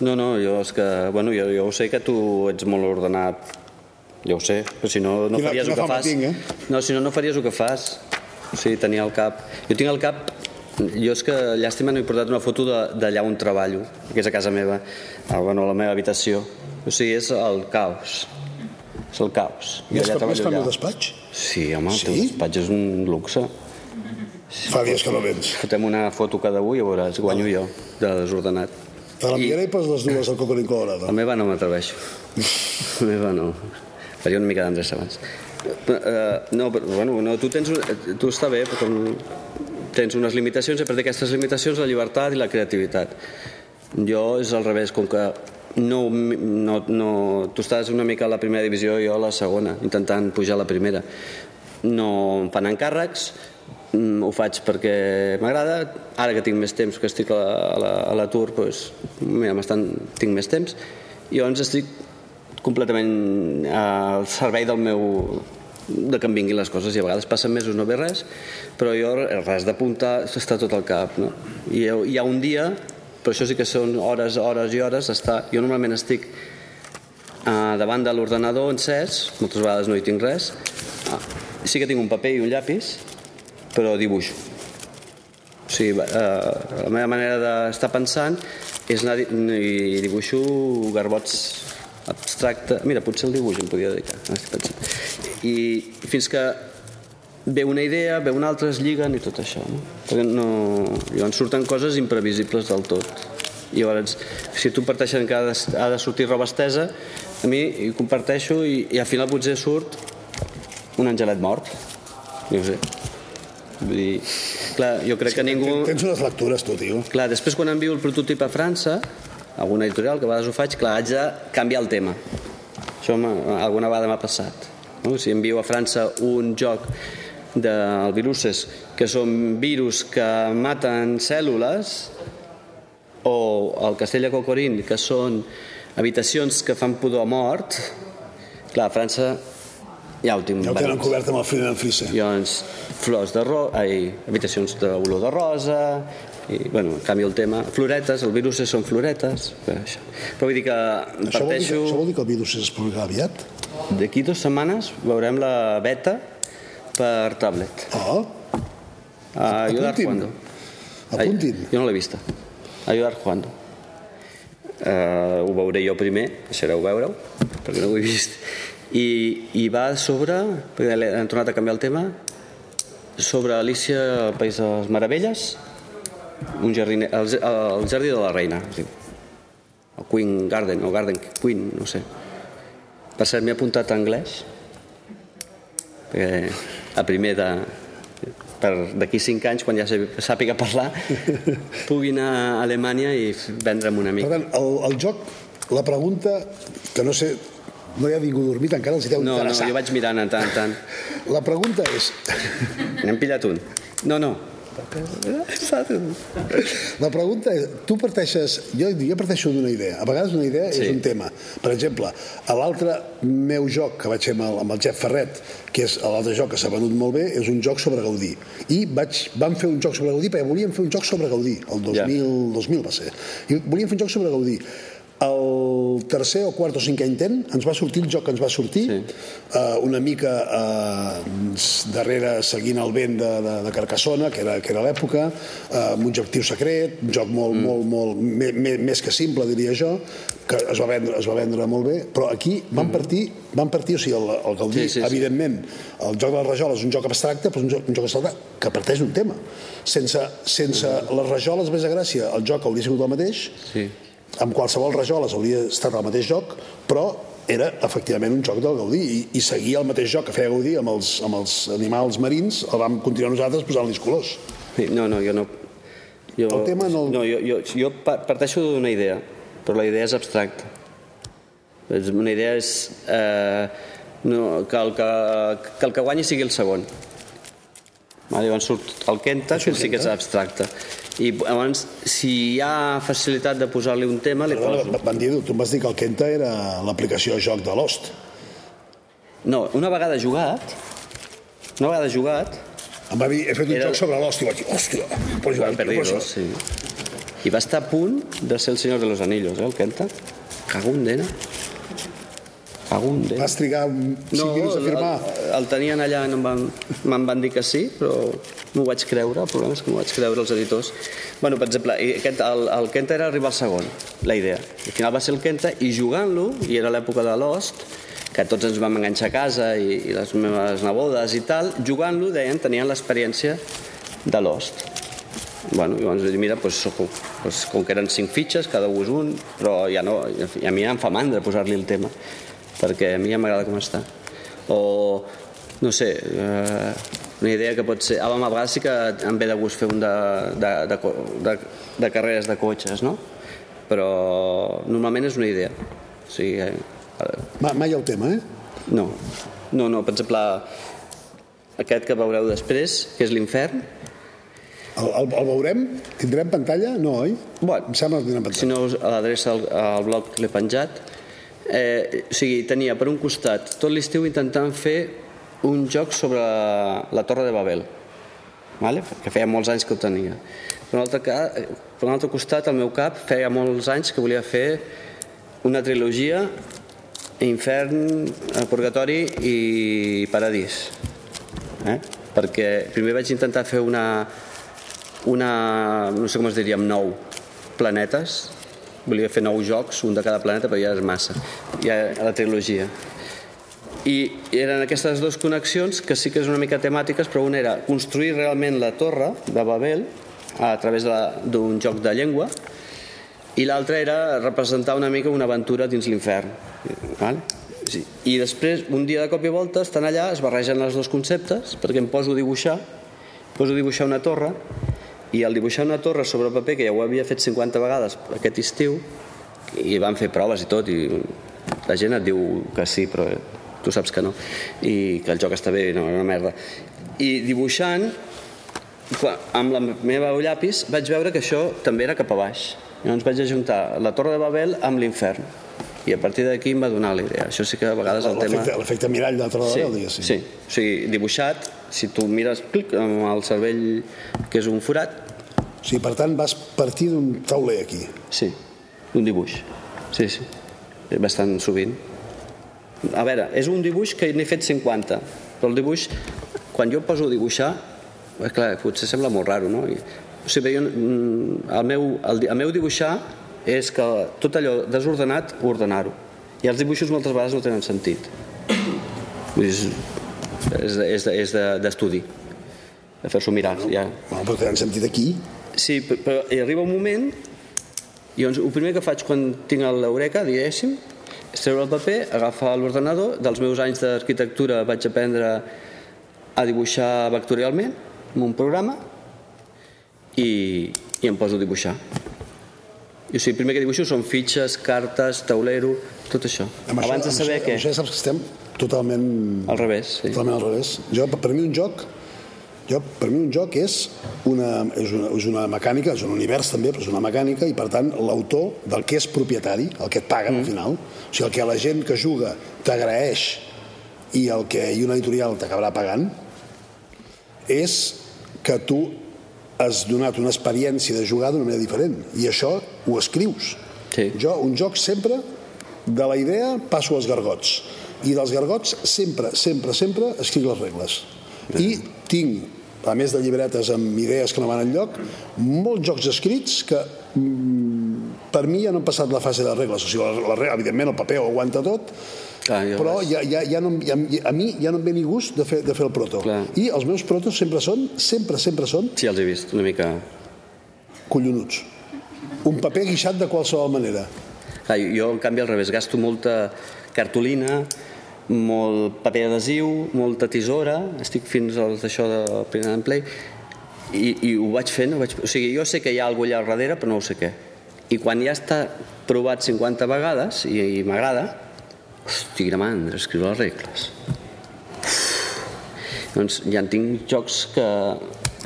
No, no, jo és que... Bueno, jo, jo sé que tu ets molt ordenat. Jo ho sé, però si no, no faries el que fas. tinc, eh? No, si no, no faries el que fas. O sigui, tenia al cap... Jo tinc al cap... Jo és que, llàstima, no he portat una foto de- d'allà on treballo, que és a casa meva, a, bueno, a la meva habitació. O sigui, és el caos. És el caos. Més allà més el meu allà. despatx? Sí, home, el Sí? teu despatx és un luxe. Fa dies que no vens. Fotem una foto cada un i ja veuràs, guanyo jo, de desordenat. Te l'enviaré i poses les dues al Coco Colorado. La meva no m'atreveixo. [laughs] La meva no. Faria una mica d'endreç abans. Uh, no, però, bueno, no, tu, tens, un- tu està bé, però com tens unes limitacions i a partir d'aquestes limitacions la llibertat i la creativitat. Jo és al revés, com que no, no, no, tu estàs una mica a la primera divisió i jo a la segona, intentant pujar a la primera. No em fan encàrrecs, mm, ho faig perquè m'agrada, ara que tinc més temps, que estic a la- a la- l'atur, doncs, mira, m'estan- tinc més temps, i llavors estic completament al servei del meu de que em vinguin les coses i a vegades passen mesos no ve res però jo res d'apuntar està tot al cap no? I hi ha, un dia però això sí que són hores, hores i hores està, jo normalment estic uh, davant de l'ordenador encès moltes vegades no hi tinc res uh, sí que tinc un paper i un llapis però dibuixo o sigui, uh, la meva manera d'estar pensant és anar i dibuixo garbots abstracte mira, potser el dibuix em podia dedicar estic pensant. I fins que ve una idea, ve una altra, es lliguen i tot això. No? Perquè no... Llavors surten coses imprevisibles del tot. I llavors, si tu parteixes que ha de, ha de sortir roba estesa, a mi hi comparteixo i, i al final potser surt un angelet mort. No ho sé. Vull dir, clar, jo crec sí, que ningú... Tens unes lectures, tu, tio. Clar, després quan envio el prototip a França, alguna editorial, que a vegades ho faig, clar, haig de canviar el tema. Això alguna vegada m'ha passat. No? Si envio a França un joc de viruses que són virus que maten cèl·lules o el castell de Cocorín que són habitacions que fan pudor a mort clar, a França ja ho tinc ja ho tenen cobert amb el fil en frisse llavors flors de ro ai, habitacions d'olor de rosa i, bueno, canvio el tema floretes, el virus són floretes però, això. però vull dir que això parteixo... vol dir que, això vol dir que el virus es publicarà aviat? D'aquí dues setmanes veurem la beta per tablet. Oh. A ayudar jugando. Apuntin. jo no l'he vista. Ayudar jugando. Uh, ho veuré jo primer, deixareu veure-ho, perquè no ho he vist. I, i va sobre, perquè han tornat a canviar el tema, sobre Alicia al País de les Meravelles, un jardiner, el, el jardí de la reina, es diu. El Queen Garden, o Garden Queen, no sé. Per cert, m'he apuntat a anglès, perquè a primer de d'aquí cinc anys, quan ja sàpiga parlar, [laughs] pugui anar a Alemanya i vendre'm una mica. Per tant, el, el joc, la pregunta, que no sé, no hi ha ningú dormit, encara els hi deu no, interessar. No, jo vaig mirant en tant, tant. [laughs] La pregunta és... N'hem pillat un. No, no, la pregunta és, tu parteixes, jo, jo parteixo d'una idea, a vegades una idea sí. és un tema. Per exemple, a l'altre meu joc que vaig fer amb el, amb el Jeff Ferret, que és l'altre joc que s'ha venut molt bé, és un joc sobre Gaudí. I vaig, vam fer un joc sobre Gaudí perquè volíem fer un joc sobre Gaudí, el 2000, yeah. 2000 va ser. I volíem fer un joc sobre Gaudí el tercer o quart o cinquè intent ens va sortir el joc que ens va sortir sí. uh, una mica uh, darrere seguint el vent de, de, de Carcassona que era, que era l'època uh, amb un objectiu secret un joc molt, mm. molt, molt me, me, més que simple diria jo que es va vendre, es va vendre molt bé però aquí van mm. partir, van partir o sigui, el, el Gaudí, sí, sí, evidentment el joc de la rajola és un joc abstracte però és un joc, un joc abstracte que parteix d'un tema sense, sense mm. les rajoles més a gràcia el joc hauria sigut el mateix sí amb qualsevol rajoles hauria estat el mateix joc, però era efectivament un joc del Gaudí i, i seguia el mateix joc que feia Gaudí amb els, amb els animals marins, el vam continuar nosaltres posant-los colors. No, no, jo no... Jo, el tema no... No, jo, jo, jo parteixo d'una idea, però la idea és abstracta. Una idea és eh, no, que, el que, que el que guanyi sigui el segon. Vale, llavors surt el Kenta, que sí que és abstracte i llavors si hi ha facilitat de posar-li un tema li Perdona, poso. Bandido, tu em vas dir que el Kenta era l'aplicació joc de Lost. No, una vegada jugat una vegada jugat em va dir, he fet un era... joc sobre Lost i vaig dir, hòstia, pots jugar perdidos, sí. i va estar a punt de ser el senyor de los anillos, eh, el Kenta? Cago en dena cago en dena vas trigar 5 no, minuts a firmar el, el tenien allà no em van, me'n van dir que sí però m'ho vaig creure, el problema és que m'ho vaig creure els editors. bueno, per exemple, aquest, el, el Kenta era arribar al segon, la idea. Al final va ser el Kenta i jugant-lo, i era l'època de Lost, que tots ens vam enganxar a casa i, i les meves nebodes i tal, jugant-lo, deien, tenien l'experiència de Lost. Bueno, llavors mira, doncs, doncs, com que eren cinc fitxes, cada un és un, però ja no, i a mi em fa mandra posar-li el tema, perquè a mi ja m'agrada com està. O, no sé, eh, una idea que pot ser... A, a vegades sí que em ve de gust fer un de, de, de, de, de carreres de cotxes, no? Però normalment és una idea. O sigui, eh, mai el tema, eh? No, no, no. Per exemple, aquest que veureu després, que és l'infern, el, el, el veurem? Tindrem pantalla? No, oi? Bueno, em sembla que tindrem pantalla. Si no, l'adreça al, al blog l'he penjat. Eh, o sigui, tenia per un costat tot l'estiu intentant fer un joc sobre la Torre de Babel, vale? que feia molts anys que ho tenia. Per un, altre, per un altre costat, al meu cap, feia molts anys que volia fer una trilogia infern, purgatori i paradís. Eh? Perquè primer vaig intentar fer una, una no sé com es diria, nou planetes. Volia fer nou jocs, un de cada planeta, però ja és massa. Ja la trilogia I eren aquestes dues connexions que sí que és una mica temàtiques, però una era construir realment la torre de Babel a través d'un joc de llengua i l'altra era representar una mica una aventura dins l'infern. Vale? Sí. I després, un dia de cop i volta, estan allà, es barregen els dos conceptes, perquè em poso a dibuixar, poso a dibuixar una torre, i al dibuixar una torre sobre paper, que ja ho havia fet 50 vegades aquest estiu, i van fer proves i tot, i la gent et diu que sí, però tu saps que no, i que el joc està bé, no, és una merda. I dibuixant, amb la meva llapis vaig veure que això també era cap a baix. Llavors vaig ajuntar la Torre de Babel amb l'infern. I a partir d'aquí em va donar la idea. Això sí que a vegades el tema... L'efecte mirall de Torre de Sí, Babel, diguéssim. sí, o sigui, dibuixat, si tu mires clic, amb el cervell que és un forat, O sigui, per tant, vas partir d'un tauler aquí. sí, un dibuix. Sí, sí, bastant sovint. A veure, és un dibuix que n'he fet 50, però el dibuix, quan jo poso a dibuixar, eh, clar, potser sembla molt raro, no? I, o sigui, jo, mm, el, meu, el, el meu dibuixar és que tot allò desordenat, ordenar-ho. I els dibuixos moltes vegades no tenen sentit. És, és, de- és, de- és de- d'estudi, de, de fer-s'ho mirar, ja. Bueno, però tenen sentit aquí. Sí, però, hi arriba un moment i doncs el primer que faig quan tinc l'eureka, diguéssim, és treure el paper, agafar l'ordenador, dels meus anys d'arquitectura vaig aprendre a dibuixar vectorialment amb un programa i, i em poso a dibuixar. I, o sigui, el primer que dibuixo són fitxes, cartes, taulero, tot això. Amb això- Abans de amb saber això, què, amb Això ja saps que estem totalment... al revés. Sí. Totalment al revés. Jo, per mi un joc jo, per mi un joc és una, és, una, és una mecànica, és un univers també, però és una mecànica i per tant l'autor del que és propietari, el que et paga mm. al final, o sigui, el que la gent que juga t'agraeix i el que i una editorial t'acabarà pagant és que tu has donat una experiència de jugar d'una manera diferent i això ho escrius Sí. jo, un joc sempre de la idea passo als gargots i dels gargots sempre, sempre, sempre escric les regles i tinc a més de llibretes amb idees que no van enlloc molts jocs escrits que mm, per mi ja no han passat la fase de regles. O sigui, la, la, evidentment el paper ho aguanta tot Clar, ja però ja, ja, ja no, ja, a mi ja no em ve ni gust de fer, de fer el proto. Clar. i els meus protos sempre són sempre, sempre són Sí, els he vist, una mica... collonuts. Un paper guixat de qualsevol manera. Clar, jo, en canvi, al revés, gasto molta cartolina, molt paper adhesiu, molta tisora, estic fins als d'això de Print and Play, i, i ho vaig fent, ho vaig... o sigui, jo sé que hi ha alguna allà al darrere, però no ho sé què. I quan ja està provat 50 vegades, i, i m'agrada, hosti, quina mandra, escriure les regles. Doncs ja en tinc jocs que,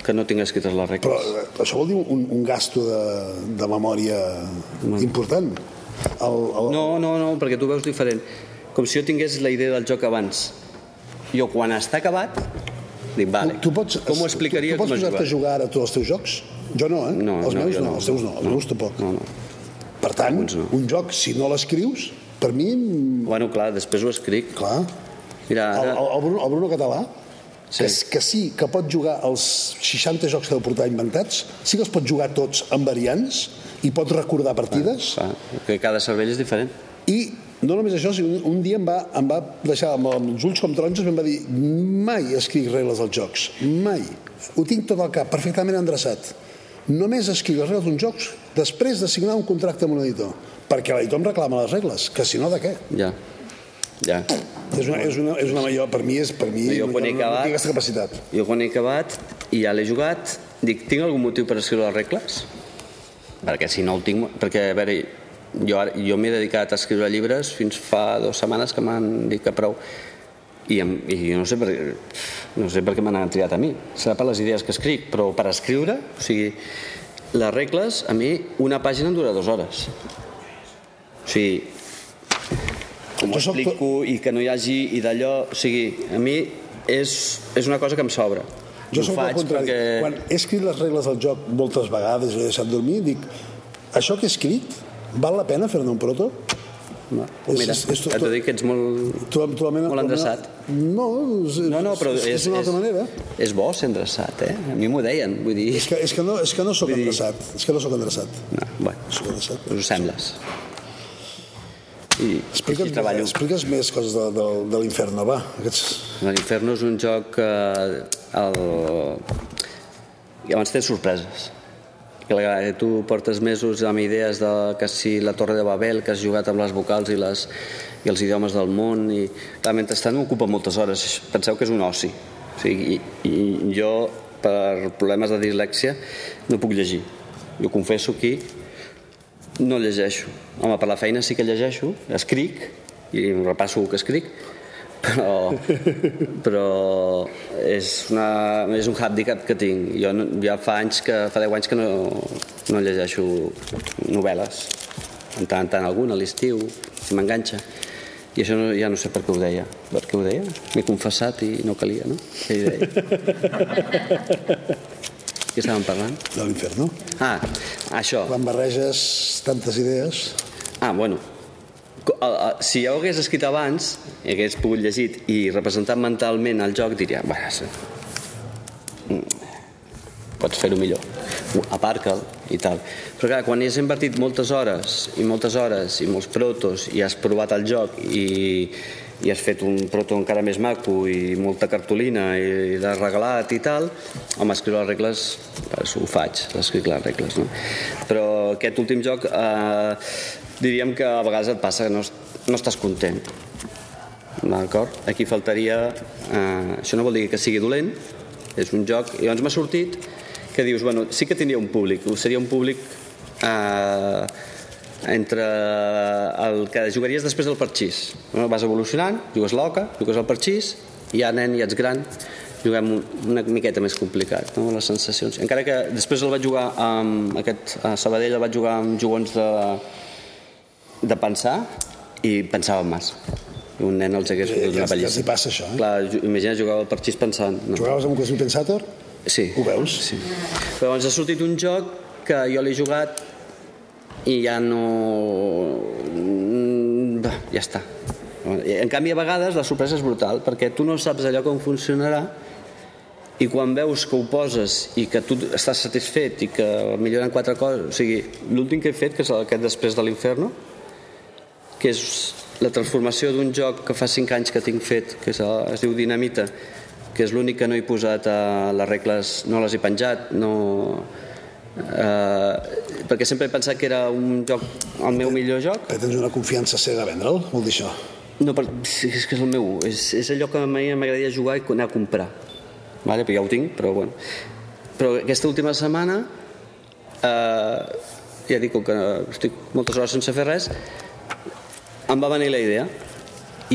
que no tinc escrites les regles. Però eh, això vol dir un, un gasto de, de memòria important. El, el, No, no, no, perquè tu veus diferent. Com si jo tingués la idea del joc abans. Jo, quan està acabat, dic, vale, tu, tu pots, com ho explicaria tu, tu pots posar-te a juga? jugar ara a tots els teus jocs? Jo no, eh? No, els no, meus no, no. els teus no, els No. meus tampoc. No, no. Per tant, no. un joc, si no l'escrius, per mi, mm, Bueno, clar, després ho escric. clar, Mira, ara... el, el, Bruno, el Bruno Català, Sí. que, que sí, que pot jugar els 60 jocs que deu portar inventats, sí que els pot jugar tots amb variants i pot recordar partides, Clar, que cada cervell és diferent. I no només això, sinó un, un dia em va, em va deixar amb, els ulls com taronges i em va dir mai escric regles dels jocs, mai. Ho tinc tot al cap, perfectament endreçat. Només escric les regles d'uns jocs després de signar un contracte amb un editor, perquè l'editor em reclama les regles, que si no, de què? Ja, ja. És una, és una, és una millor, per mi és, per mi, Jo quan he no, no, acabat- tinc aquesta capacitat. Jo quan he acabat i ja l'he jugat, dic, tinc algun motiu per escriure les regles? Perquè si no el tinc... Perquè, a veure, jo, jo m'he dedicat a escriure llibres fins fa dues setmanes que m'han dit que prou. I, em, i no sé per, no sé per què m'han triat a mi. Serà per les idees que escric, però per escriure, o sigui, les regles, a mi, una pàgina em dura dues hores. O sigui, com ho explico i que no hi hagi i d'allò... O sigui, a mi és, és una cosa que em sobra. Jo al faig contrari. perquè- Quan he escrit les regles del joc moltes vegades i he deixat dormir, dic, això que he escrit, val la pena fer-ne un proto? No, És- mira, és- és et he dit que ets molt... Tu, tu, Molt endreçat. No, és, No, no, però és, és, és, una altra és, manera. és bo ser endreçat, eh? A mi m'ho deien, vull dir... És que, és que, no, és que no sóc dir- endreçat. És que no sóc endreçat. No, bueno, Sóc endreçat. us ho sembles. i Explica'ns, treballo. explica'ns més coses de, de, de l'inferno, va. Aquests... L'Inferno és un joc que el... i abans tens sorpreses que tu portes mesos amb idees de que si la Torre de Babel que has jugat amb les vocals i, les, i els idiomes del món i clar, mentrestant m'ocupa moltes hores. Penseu que és un oci. O sigui, i, i jo per problemes de dislèxia no puc llegir. Jo confesso aquí no llegeixo. Home, per la feina sí que llegeixo escric i repasso el que escric però, però és, una, és un handicap que tinc jo no, ja fa anys que fa 10 anys que no, no llegeixo novel·les en tant en tant alguna a l'estiu si m'enganxa i això no, ja no sé per què ho deia per què ho deia? m'he confessat i no calia no? què hi deia? [laughs] què estàvem parlant? De l'inferno. ah, això Quan barreges tantes idees... Ah, bueno. Si jo ho hagués escrit abans, i hagués pogut llegit i representat mentalment el joc, diria, bueno, sí. Mm, pots fer-ho millor. Aparca'l i tal. Però clar, quan hi has invertit moltes hores i moltes hores i molts protos i has provat el joc i, i has fet un proto encara més maco i molta cartolina i l'has regalat i tal, home, escriure les regles pues, ho faig, escric les regles no? però aquest últim joc eh, diríem que a vegades et passa que no, no estàs content d'acord? aquí faltaria eh, això no vol dir que sigui dolent és un joc, i llavors m'ha sortit que dius, bueno, sí que tindria un públic seria un públic eh, entre el que jugaries després del parxís no? vas evolucionant, jugues l'oca jugues al parxís, i ja nen, ja ets gran juguem un- una miqueta més complicat no? les sensacions, encara que després el vaig jugar amb aquest, a Sabadell el vaig jugar amb jugons de, de pensar i pensava massa un nen els hagués fotut ja- una ja pallissa t'hi passa això, eh? Clar, imagina jugar al parxís pensant no. Jugaves amb un Cosmo Pensator? Sí. Ho veus? Sí. Però llavors ha sortit un joc que jo l'he jugat i ja no... Mm, Ja està. En canvi, a vegades la sorpresa és brutal, perquè tu no saps allò com funcionarà i quan veus que ho poses i que tu estàs satisfet i que milloren quatre coses... O sigui, l'últim que he fet, que és aquest després de l'inferno, que és la transformació d'un joc que fa 5 anys que tinc fet, que és, es diu Dinamita, que és l'únic que no he posat a les regles, no les he penjat, no... Eh, perquè sempre he pensat que era un joc, el meu millor joc. Que tens una confiança cega a vendre'l, vol dir això. No, per, sí, és que és el meu, és, és allò que m'agradaria jugar i anar a comprar. Vale? Però ja ho tinc, però bueno. Però aquesta última setmana, eh, ja dic, que estic moltes hores sense fer res, em va venir la idea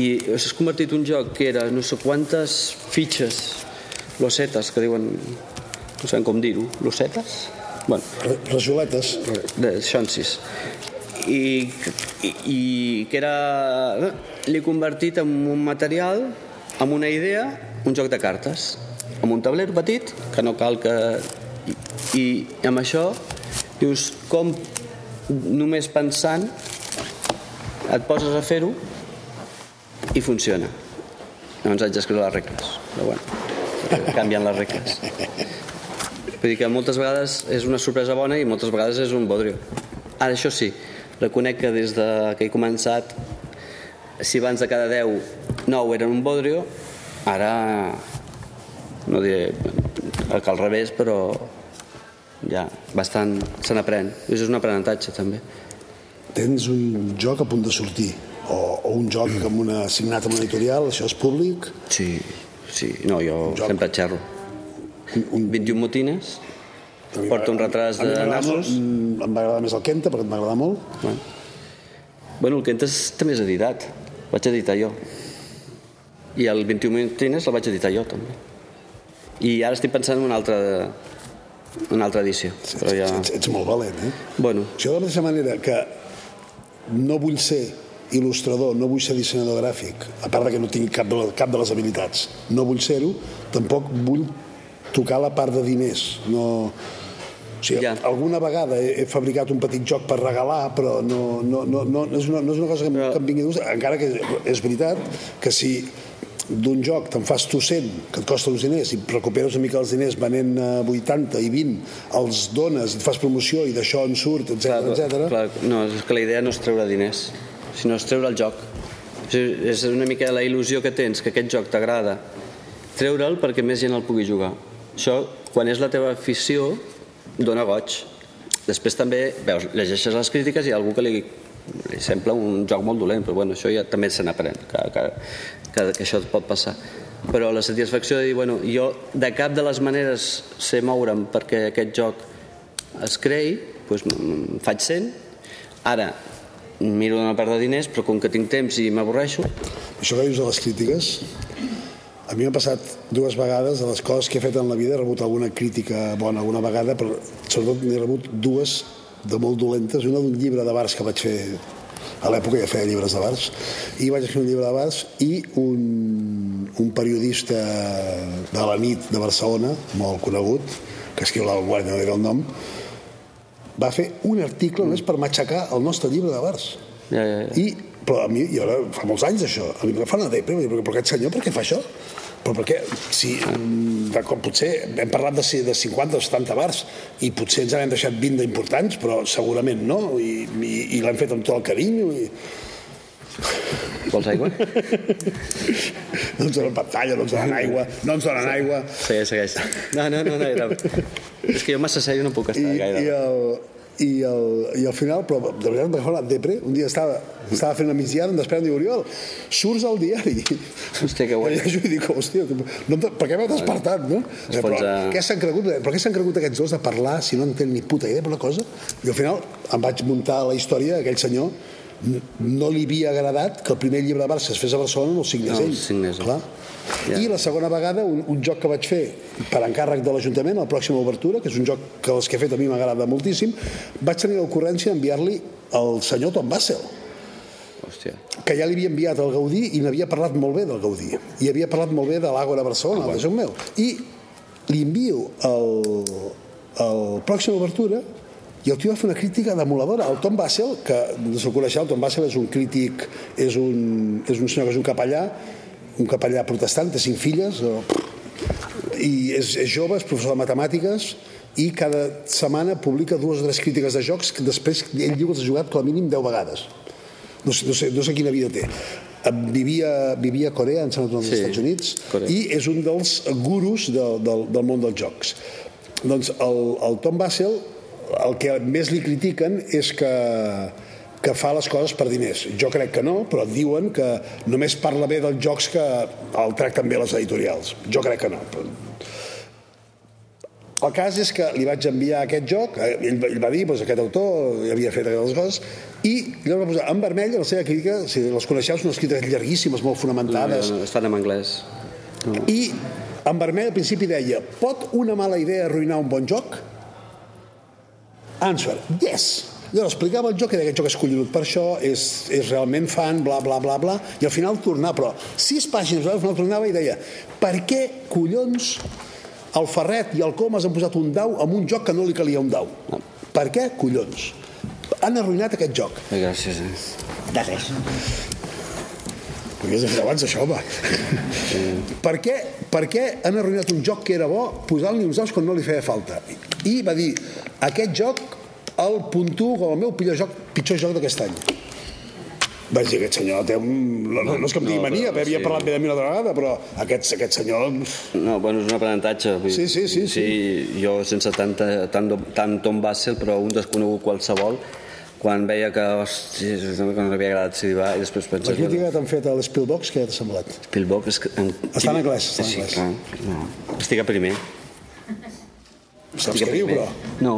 i s'ha convertit un joc que era no sé quantes fitxes losetes que diuen no sabem com dir-ho, losetes? Bueno, Rajoletes. de xonsis i, i, i que era l'he convertit en un material amb una idea, un joc de cartes. Amb un tabler petit que no cal que i, i amb això dius com només pensant et poses a fer-ho i funciona. Llavors haig d'escriure les regles però bueno, canvien les regles Vull dir que moltes vegades és una sorpresa bona i moltes vegades és un bodrio. Ara, això sí, reconec que des de que he començat, si abans de cada 10, 9 eren un bodrio, ara no diré que al revés, però ja, bastant se n'aprèn. És un aprenentatge, també. Tens un joc a punt de sortir, o, o un joc amb una, signat amb una editorial, això és públic, Sí, sí. No, jo sempre xerro. Un, un 21 motines, A mi porto un retras de mm, Em va agradar més el Kenta, perquè em va agradar molt. Bueno, bueno el Quentes també és editat. Vaig editar jo. I el 21 Mintines el vaig editar jo, també. I ara estic pensant en una altra, una altra edició. Però ja... Ets, ets molt valent, eh? Bueno, Jo de la mateixa manera que no vull ser il·lustrador, no vull ser dissenyador gràfic, a part de que no tinc cap de, la, cap de les habilitats, no vull ser-ho, tampoc vull tocar la part de diners. No... O sigui, Ja. alguna vegada he, he fabricat un petit joc per regalar, però no, no, no, no, no, és, una, no és una cosa que, Però- que em vingui de gust, encara que és veritat que si d'un joc te'n fas tu 100, que et costa uns diners, i recuperes una mica els diners venent a 80 i 20, els dones, et fas promoció i d'això en surt, etc etc. clar, no, és que la idea no és treure diners. sinó és treure el joc. O sigui, és una mica la il·lusió que tens, que aquest joc t'agrada. Treure'l perquè més gent el pugui jugar. Això, quan és la teva afició, dona goig. Després també, veus, llegeixes les crítiques i algú que li, li sembla un joc molt dolent, però bueno, això ja també se n'aprèn, que, que, que, que això et pot passar. Però la satisfacció de dir, bueno, jo de cap de les maneres sé moure'm perquè aquest joc es creï, doncs faig 100, ara miro de no perdre diners, però com que tinc temps i m'avorreixo, Això que dius de les crítiques, a mi m'ha passat dues vegades de les coses que he fet en la vida, he rebut alguna crítica bona alguna vegada, però sobretot n'he rebut dues de molt dolentes, una d'un llibre de bars que vaig fer a l'època ja feia llibres de bars i vaig escriure un llibre de bars i un, un periodista de la nit de Barcelona molt conegut que escriu la Vanguardia, no diré el nom va fer un article només per matxacar el nostre llibre de bars ja, ja, ja. i, però a mi, i ara fa molts anys això, a mi em fa una depre, però aquest senyor per què fa això? Però per què? Si, mm, de com potser hem parlat de, si- de 50 o 70 bars i potser ens n'hem deixat 20 d'importants, però segurament no, i, i, i l'hem fet amb tot el carinyo i Vols aigua? [laughs] no ens donen pantalla, no ens donen aigua, no ens donen aigua. Segueix, segueix. No, no, no, no era... És que jo massa sèrio no puc I, estar gaire. i, el, i, el, i al final, però de veritat agafar una depre, un dia estava, estava fent una migdiada, em despert i diu, Oriol, surts al diari. Hòstia, que [laughs] guai. I jo dic, hòstia, no, per què m'heu despertat, no? Es Però, posa- què s'han cregut, però què s'han cregut aquests dos de parlar si no en tenen ni puta idea per una cosa? I al final em vaig muntar la història aquell senyor no li havia agradat que el primer llibre de Barça es fes a Barcelona no el signés No, el ell. signés. Clar. Ja. I la segona vegada, un, un joc que vaig fer per encàrrec de l'Ajuntament, a la pròxima obertura, que és un joc que els que he fet a mi m'agrada moltíssim, vaig tenir l'ocurrència d'enviar-li al senyor Tom Bassel, Hòstia. que ja li havia enviat al Gaudí i n'havia parlat molt bé del Gaudí. I havia parlat molt bé de l'Àgora Barcelona, ah, el meu. I li envio el, el pròxima obertura i el tio va fer una crítica demoladora. El Tom Bassel, que no se'l coneixeu, el Tom Bassel és un crític, és un, és un senyor que és un capellà, un capellà protestant, té cinc filles, o, i és, és jove, és professor de matemàtiques, i cada setmana publica dues o tres crítiques de jocs que després ell diu que els ha jugat com a mínim 10 vegades no sé, no sé, no sé quina vida té Eh, vivia, vivia a Corea, em sembla, als Sí, Estats Units, Corea. i és un dels gurus del, del, del món dels jocs. Doncs el, el Tom Bassel, el que més li critiquen és que, que fa les coses per diners. Jo crec que no, però diuen que només parla bé dels jocs que el tracten bé les editorials. Jo crec que no. El cas és que li vaig enviar aquest joc, eh, ell, ell va dir, doncs, aquest autor havia fet aquelles coses, i llavors va posar en vermell la seva crítica, si les coneixeu, són unes crítiques llarguíssimes, molt fonamentades, No, no, estan en anglès. No. i en vermell al principi deia pot una mala idea arruïnar un bon joc? Answer, yes. Llavors explicava el joc i deia aquest joc és collonut per això, és, és realment fan, bla, bla, bla, bla, i al final tornava, però sis pàgines, al final tornava i deia per què collons el Ferret i el Comas han posat un dau amb un joc que no li calia un dau? Per què collons? Han arruïnat aquest joc. Gràcies. Eh? De res. Fer abans, això, home. per, què, per què han arruïnat un joc que era bo posant-li uns daus quan no li feia falta? I va dir, aquest joc el puntuo com el meu pitjor joc, pitjor joc d'aquest any. Vaig dir, aquest senyor té un... No, no, és que em digui No, mania, però havia sí. parlat bé de mi una altra vegada, però aquest, aquest senyor... No, bueno, és un aprenentatge. vull dir, Sí, sí, sí, sí. Jo sense tanta, tant, tant Tom Bassel, però un desconegut qualsevol, quan veia que, hosti, que no havia agradat si va, i després La penses... crítica que t'han fet a l'Spielbox, què t'ha semblat? Spielberg és que... En... Està en anglès, està en sí, anglès. clar. No. Estic a primer. Saps Estic què diu, però? No.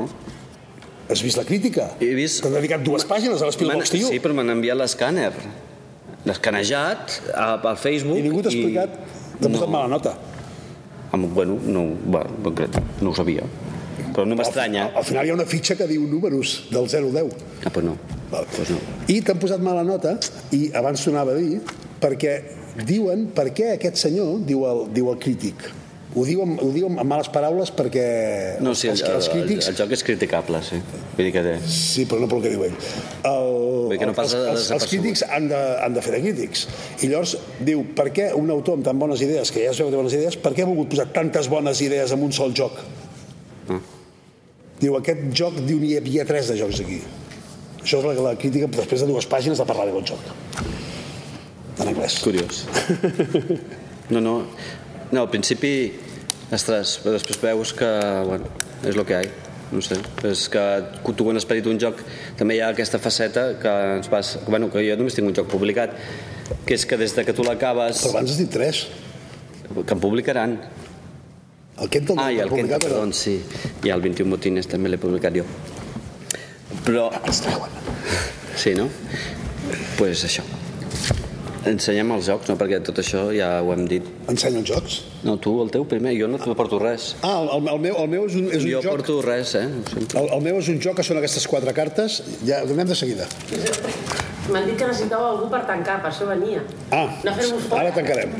Has vist la crítica? He vist- T'han dedicat dues pàgines a l'Spielbox, tio. Sí, però m'han enviat l'escàner. L'escanejat al Facebook. I ningú t'ha explicat, t'ha posat mala nota. Amb, bueno, no, va, no, no ho sabia. Però no m'estranya. Al, al final hi ha una fitxa que diu números del 0 al 10. Ah, pues no. Val. Pues no. I t'han posat mala nota, i abans sonava a dir, perquè diuen per què aquest senyor, diu el, diu el crític, ho diu, amb, ho diu amb males paraules perquè No, sí, el, els, el, els crítics... el, el joc és criticable, sí. Vull dir que té... Sí, però no pel que diu ell. El, Vull que no passa els, els, els crítics han de, han de fer de crítics. I llavors diu, per què un autor amb tan bones idees, que ja es veu que té bones idees, per què ha volgut posar tantes bones idees en un sol joc? Ah. Diu, aquest joc, diu, n'hi havia tres de jocs aquí. Això és la, la crítica després de dues pàgines de parlar del joc. En anglès. Curiós. [laughs] No, no. No, al principi, ostres, però després veus que, bueno, és el que hi ha. No sé, és que tu quan has pedit un joc també hi ha aquesta faceta que ens vas... Bueno, que jo només tinc un joc publicat, que és que des de que tu l'acabes... Però abans has dit tres. Que em publicaran. El Kent el Ah, i el Kent, publicat, perdó, sí. I el 21 Botines també l'he publicat jo. Però... Els [laughs] treuen. Sí, no? Doncs pues això. Ensenyem els jocs, no? Perquè tot això ja ho hem dit. Ensenya els jocs? No, tu, el teu primer, jo no te porto res. Ah, el, el, meu, el meu és un, és un jo joc... porto res, eh? El, el meu és un joc que són aquestes quatre cartes. Ja, anem de seguida. M'han dit que necessitàveu algú per tancar, per això venia. Ah, No ara tancarem.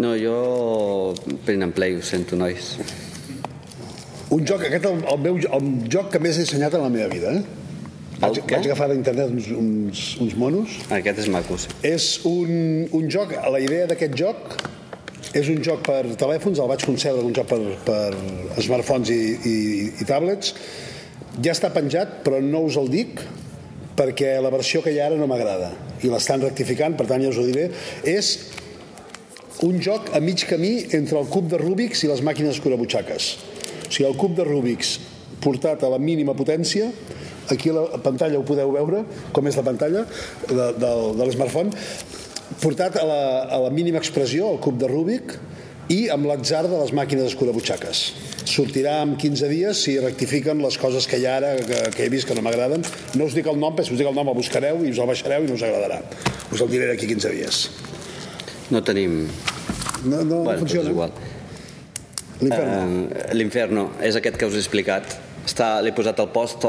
No, jo print and play, ho sento, nois. Un joc, aquest el, el, meu, el joc que més he dissenyat en la meva vida, eh? Vaig, què? vaig agafar d'internet uns, uns, uns monos. Aquest és maco, sí. És un, un joc, la idea d'aquest joc és un joc per telèfons, el vaig concebre un joc per, per smartphones i, i, i tablets. Ja està penjat, però no us el dic perquè la versió que hi ha ara no m'agrada i l'estan rectificant, per tant ja us ho diré. És un joc a mig camí entre el cub de Rubik's i les màquines escurabutxaques. O sigui, el cub de Rubik's portat a la mínima potència, aquí a la pantalla ho podeu veure, com és la pantalla de, de, de l'smartphone, portat a la, a la mínima expressió, el cub de Rubik, i amb l'atzar de les màquines escurabutxaques. Sortirà en 15 dies si rectifiquen les coses que hi ha ara, que, que he vist que no m'agraden. No us dic el nom, però si us dic el nom el buscareu i us el baixareu i no us agradarà. Us el diré d'aquí 15 dies. No tenim... No, no, no bueno, doncs funciona. és igual. L'infern. Uh, L'inferno és aquest que us he explicat. Està, l'he posat al post a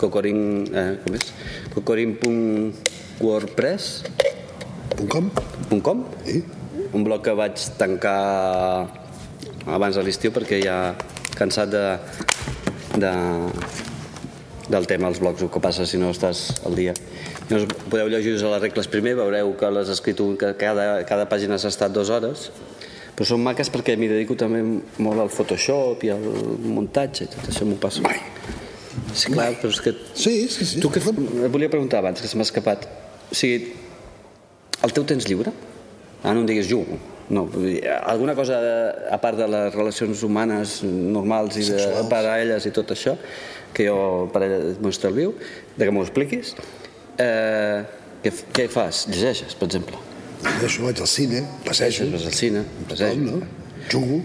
cocorin... Eh, com és? cocorin.wordpress.com com? Sí. un blog que vaig tancar abans de l'estiu perquè ja cansat de, de, del tema dels blogs, el que passa si no estàs al dia. Llavors, podeu llegir-vos les regles primer, veureu que les he escrit que cada, cada pàgina s'ha estat dues hores, però són maques perquè m'hi dedico també molt al Photoshop i al muntatge, i tot això m'ho passo. Mai. Sí, clar, però és que... Sí, sí, sí. Tu que et volia preguntar abans, que se m'ha escapat. O sigui, el teu temps lliure? Ah, no em diguis jugo. No, alguna cosa a part de les relacions humanes normals i de Sexuals. parelles i tot això, que jo parella m'ho estalvio, de que m'ho expliquis, eh, què, què fas? Llegeixes, per exemple? Això vaig al cine, passejo, Vas al cine, passeig. no? jugo.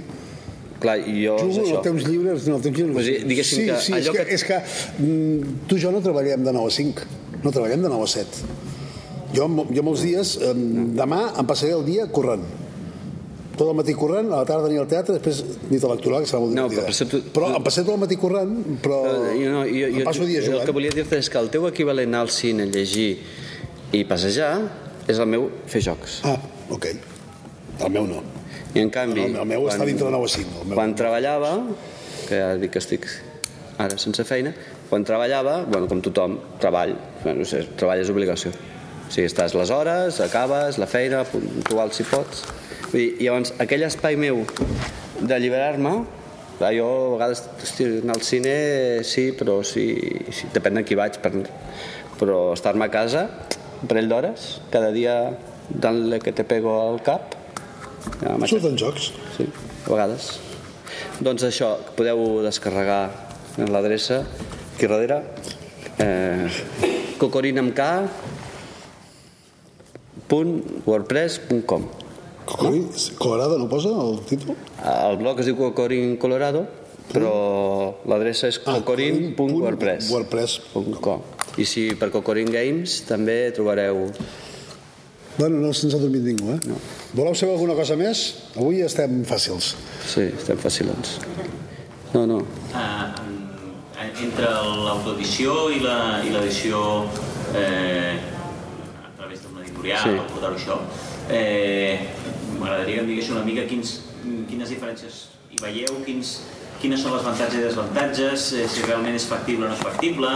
Clar, i jo... Jugo en això. els temps lliures, en el temps lliures. O sigui, diguéssim sí, que sí, allò és que, que- és que mm, tu i jo no treballem de 9 a 5, no treballem de 9 a 7. Jo, jo molts dies, eh, demà em passaré el dia corrent. Tot el matí corrent, a la tarda aniré al teatre, després nit electoral, que serà molt No, divertida. però tu- però em passaré tot el matí corrent, però Eh, jo, no, jo, jo, em passo el dia jo, el que jugant. volia dir-te és que el teu equivalent al cine, llegir i passejar és el meu fer jocs. Ah, ok. El meu no. I en canvi... El meu- el meu està dintre de 9 a 5, el meu. Quan treballava, que ja dic que estic ara sense feina, quan treballava, bueno, com tothom, treball, bueno, no sé, treball és obligació. O sigui, estàs les hores, acabes, la feina, puntual si pots. Vull dir, llavors, aquell espai meu d'alliberar-me, jo a vegades estic anar al cine, sí, però sí, sí depèn de qui vaig, per, però estar-me a casa un parell d'hores, cada dia dant-le que te pego al cap, ja. Surten jocs. Sí, a vegades. Doncs això, podeu descarregar en l'adreça aquí darrere eh, cocorinamk Cocorí, Colorado no posa el títol? El blog es diu Cocorin Colorado, però l'adreça és Ah, cocorin.wordpress.com wordpress. I si per Cocorin Games també trobareu... Bueno, no se'ns ha dormit ningú, eh? No. Voleu saber alguna cosa més? Avui estem fàcils. Sí, estem facilons. No, no. Ah, en- entre l'autoedició i la- i l'edició eh, a través d'una editorial, Sí. sí. per portar-ho això, eh, m'agradaria que em digués una mica quins, quines diferències hi veieu, quins, quines són els avantatges i desavantatges, eh, si realment és factible o no és factible...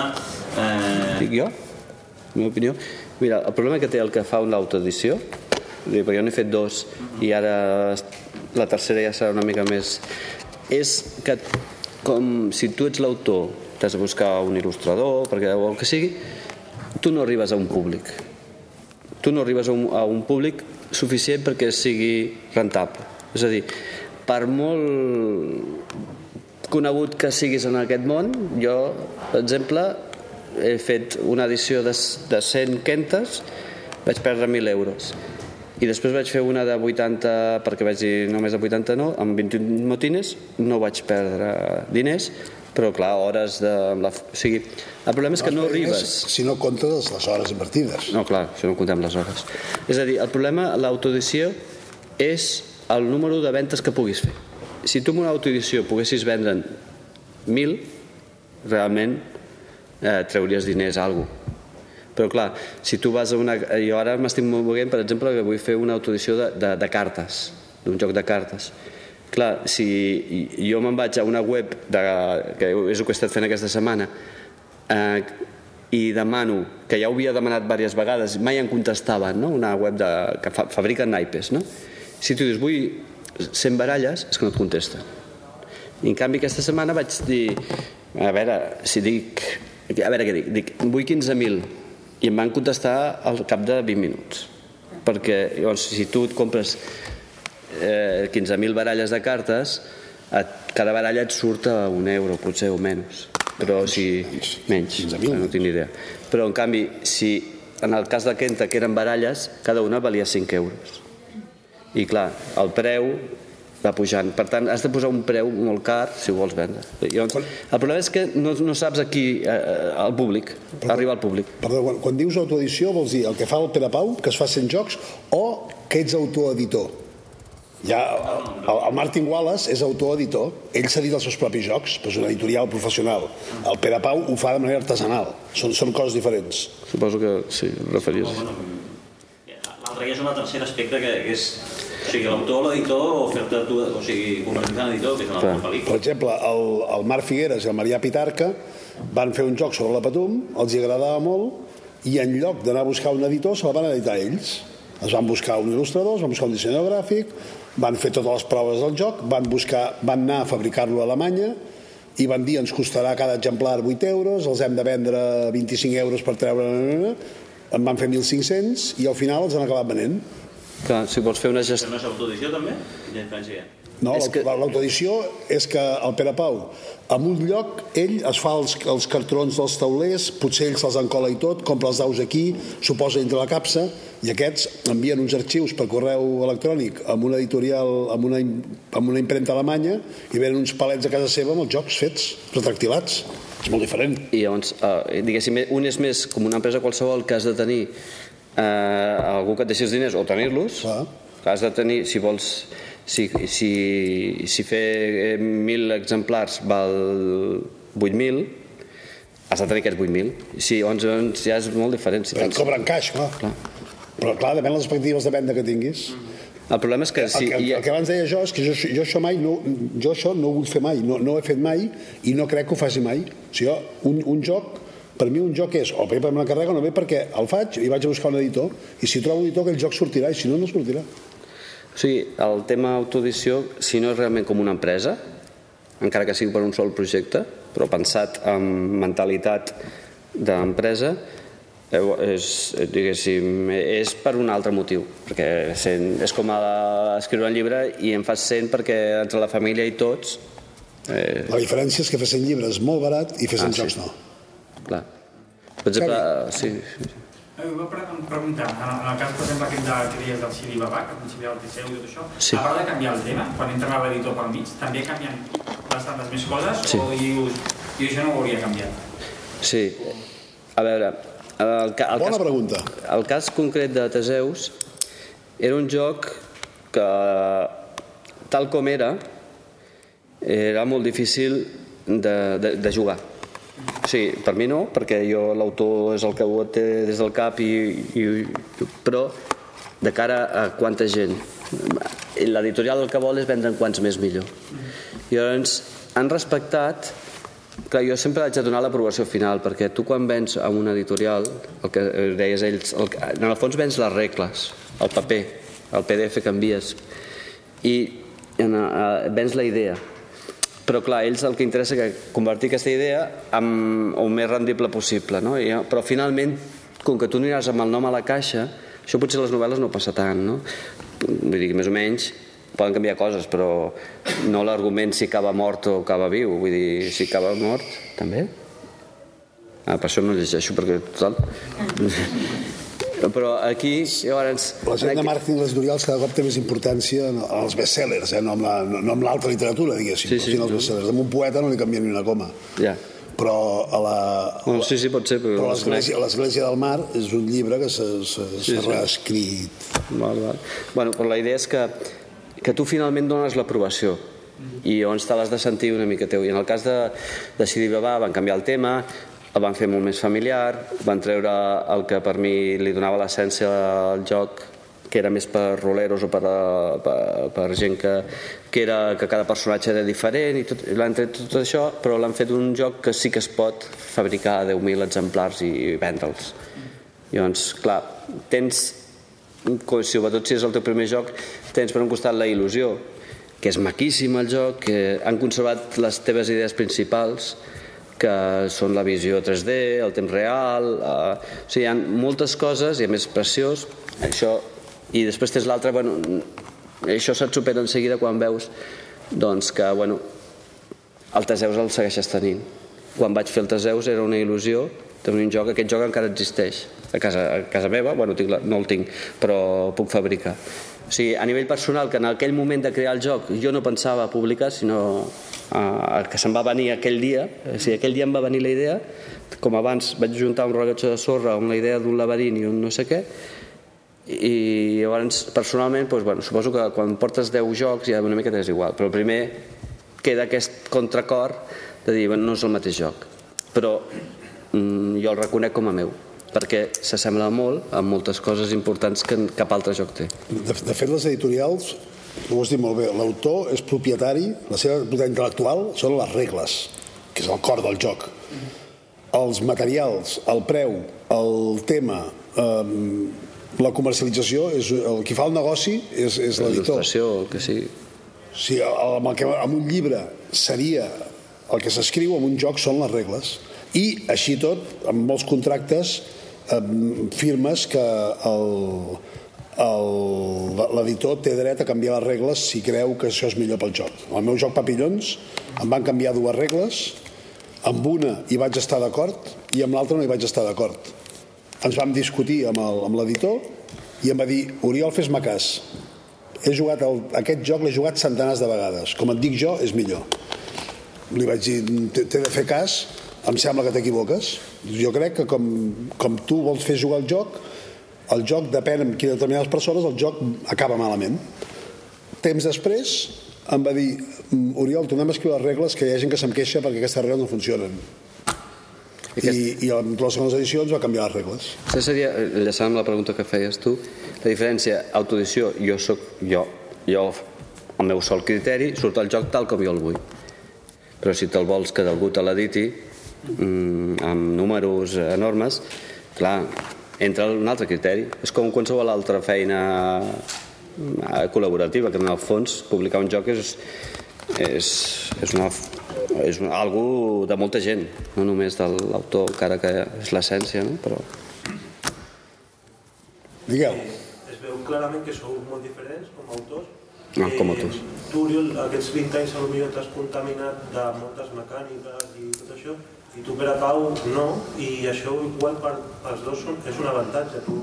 Eh, Dic jo? La meva opinió? Mira, el problema que té el que fa una autoedició, perquè jo n'he fet dos i ara la tercera ja serà una mica més, és que com si tu ets l'autor t'has de buscar un il·lustrador, perquè o el que sigui, tu no arribes a un públic. Tu no arribes a un, a un públic suficient perquè sigui rentable. És a dir, per molt conegut que siguis en aquest món, jo, per exemple, he fet una edició de, de 100 quentes, vaig perdre 1.000 euros. I després vaig fer una de 80, perquè vaig dir només de 80 no, amb 21 motines, no vaig perdre diners, però clar, hores de... La, o sigui, el problema és que no arribes... Si no comptes les hores invertides. No, clar, si no comptem les hores. És a dir, el problema, l'autoedició, és el número de ventes que puguis fer. Si tu amb una autoedició poguessis vendre'n 1.000, realment eh, trauries diners a alguna però clar, si tu vas a una... Jo ara m'estic movent, per exemple, que vull fer una autoedició de, de, de cartes, d'un joc de cartes. Clar, si jo me'n vaig a una web, de, que és el que he estat fent aquesta setmana, eh, i demano, que ja ho havia demanat diverses vegades, mai em contestaven, no? una web de, que fa, fabriquen naipes, no? Si tu dius, vull 100 baralles, és que no et contesten. I en canvi aquesta setmana vaig dir, a veure, si dic, a veure què dic, dic, vull 15.000, i em van contestar al cap de 20 minuts perquè llavors, si tu et compres eh, 15.000 baralles de cartes et, cada baralla et surt a un euro potser o menys però si menys, no tinc ni idea però en canvi si en el cas de Kenta que eren baralles cada una valia 5 euros i clar, el preu va pujant. Per tant, has de posar un preu molt car si ho vols vendre. Llavors, el problema és que no, no saps aquí, eh, al públic, perdó, arriba al públic. Perdó, quan, quan dius autoedició vols dir el que fa el Pere Pau, que es fa 100 jocs, o que ets autoeditor? Ja, el, el Martin Wallace és autoeditor, ell s'ha dit els seus propis jocs, però és una editorial professional. El Pere Pau ho fa de manera artesanal, són, són coses diferents. Suposo que sí, referies. L'altre és un tercer aspecte que, que és o sigui, l'autor, l'editor, o fer-te tu, o sigui, convertir-te en editor, que és una altra pel·lícula. Per exemple, el, el Marc Figueres i el Marià Pitarca van fer un joc sobre la Patum, els hi agradava molt, i en lloc d'anar a buscar un editor, se la van editar ells. Es van buscar un il·lustrador, es van buscar un dissenyador gràfic, van fer totes les proves del joc, van, buscar, van anar a fabricar-lo a Alemanya, i van dir ens costarà cada exemplar 8 euros, els hem de vendre 25 euros per treure... En van fer 1.500 i al final els han acabat venent. Clar, si vols fer una gestió... És autoedició, també? Quina diferència No, l'autoedició és que el Pere Pau, en un lloc, ell es fa els, els cartrons dels taulers, potser ell se'ls encola i tot, compra els daus aquí, s'ho posa dintre la capsa, i aquests envien uns arxius per correu electrònic amb una editorial, amb una, amb una impremta alemanya, i venen uns palets a casa seva amb els jocs fets, retractilats. És molt diferent. I llavors, eh, diguéssim, un és més com una empresa qualsevol que has de tenir eh, algú que et deixi els diners o tenir-los, has de tenir, si vols si, si, si fer 1.000 exemplars val 8.000 has de tenir aquests 8.000 si, llavors, doncs ja és molt diferent si tens... cobren caix, clar. clar. però clar, depèn de les expectatives de venda que tinguis. El problema és que... Si, el, que, el que abans deia jo és que jo, jo això mai no, jo això no ho vull fer mai no, no ho he fet mai i no crec que ho faci mai. O sigui, jo, un, un joc per mi un joc és o bé per una carrega o no bé perquè el faig i vaig a buscar un editor i si trobo un editor aquell joc sortirà i si no, no sortirà sigui, el tema autoedició si no és realment com una empresa encara que sigui per un sol projecte però pensat amb mentalitat d'empresa eh, és, diguéssim, és per un altre motiu perquè és com a escriure un llibre i en fas 100 perquè entre la família i tots eh... la diferència és que fer 100 llibres molt barat i fer 100 ah, jocs sí. no clar. Per exemple, sí. Eh, vull preguntar, en el cas, per exemple, aquest de, que deies del Siri Babà, que principi del TCU i tot això, sí. a part de canviar el tema, quan entra l'editor pel mig, també canvien bastantes més coses sí. o dius, jo això no ho hauria canviat? Sí. A veure, el, el Bona cas, pregunta. El cas concret de Teseus era un joc que, tal com era, era molt difícil de, de, de jugar Sí, per mi no, perquè jo l'autor és el que ho té des del cap i, i, però de cara a quanta gent. L'editorial el que vol és vendre en quants més millor. I llavors han respectat clar, jo sempre haig de donar l'aprovació final perquè tu quan vens a una editorial el que deies ells el, en el fons vens les regles el paper, el PDF que envies i en, uh, vens la idea però clar, ells el que interessa que convertir aquesta idea en el més rendible possible, no? I, però finalment, com que tu aniràs amb el nom a la caixa, això potser les novel·les no passa tant, no? Vull dir més o menys poden canviar coses, però no l'argument si acaba mort o acaba viu. Vull dir, si acaba mort, també. Ah, per això no llegeixo, perquè total... però aquí, llavors... La gent de màrqueting de les editorials cada cop té més importància en els bestsellers, eh? no amb la- no amb l'altra literatura, diguéssim, Sí, sí, els no. bestsellers. Amb un poeta no li canvien ni una coma. Ja. Però a la, Bueno, sí, sí, pot ser, però... però l'Església del Mar és un llibre que s'ha Sí, sí. reescrit. Val, val. Bueno, però la idea és que, que tu finalment dones l'aprovació i llavors te l'has de sentir una mica teu. I en el cas de, de Sidi Babà van canviar el tema, el van fer molt més familiar, van treure el que per mi li donava l'essència al joc, que era més per roleros o per, per, per gent que, que, era, que cada personatge era diferent i tot, i l'han tret tot això, però l'han fet un joc que sí que es pot fabricar 10.000 exemplars i, i vendre'ls. Llavors, clar, tens sobretot si és el teu primer joc, tens per un costat la il·lusió, que és maquíssim el joc, que han conservat les teves idees principals, que són la visió 3D, el temps real, eh, o sigui, hi ha moltes coses, i a més preciós, això, i després tens l'altre, bueno, això se't supera en seguida quan veus doncs que, bueno, el Teseus el segueixes tenint. Quan vaig fer el Teseus era una il·lusió tenir un joc, aquest joc encara existeix. A casa, a casa meva, bueno, tinc la, no el tinc, però puc fabricar. O sigui, a nivell personal, que en aquell moment de crear el joc jo no pensava publicar, sinó uh, que se'm va venir aquell dia, o sigui, aquell dia em va venir la idea, com abans vaig juntar un rellotge de sorra amb la idea d'un laberint i un no sé què, i llavors personalment doncs, bueno, suposo que quan portes 10 jocs ja una mica t'és igual però primer queda aquest contracor de dir bueno, no és el mateix joc però mm, jo el reconec com a meu perquè s'assembla molt a moltes coses importants que cap altre joc té. De, de fet, les editorials, ho has dit molt bé, l'autor és propietari, la seva propietat intel·lectual són les regles, que és el cor del joc. Els materials, el preu, el tema, eh, la comercialització, és, el qui fa el negoci és, és la l'editor. il·lustració, el que sigui Si amb, el que, amb un llibre seria el que s'escriu, amb un joc són les regles. I així tot, amb molts contractes, eh, firmes que el- l'editor té dret a canviar les regles si creu que això és millor pel joc. El meu joc Papillons em van canviar dues regles, amb una hi vaig estar d'acord i amb l'altra no hi vaig estar d'acord. Ens vam discutir amb l'editor i em va dir, Oriol, fes-me cas, he jugat el, aquest joc l'he jugat centenars de vegades com et dic jo és millor li vaig dir "T'he- t'he de fer cas em sembla que t'equivoques jo crec que com, com tu vols fer jugar el joc el joc depèn amb quines determinades persones el joc acaba malament. Temps després em va dir "Mm, Oriol, tornem a escriure les regles que hi ha gent que se'm queixa perquè aquestes regles no funcionen. I, i amb les segones edicions va canviar les regles. Això seria, enllaçant amb la pregunta que feies tu, la diferència, autoedició, jo soc jo, jo, el meu sol criteri, surt el joc tal com jo el vull. Però si te'l vols que algú te l'editi, mm, amb números enormes, clar, entra un altre criteri. És com qualsevol altra feina eh, col·laborativa, que en el fons publicar un joc és, és, és una és una, algú de molta gent, no només de l'autor, encara que és l'essència, no? però Digueu. Es veu clarament que sou molt diferents com a autors. Ah, com a autors. Tu, Oriol, aquests 20 anys potser t'has contaminat de moltes mecàniques i tot això, i tu, Pere Pau, no, i això igual per, pels dos és un avantatge. Tu,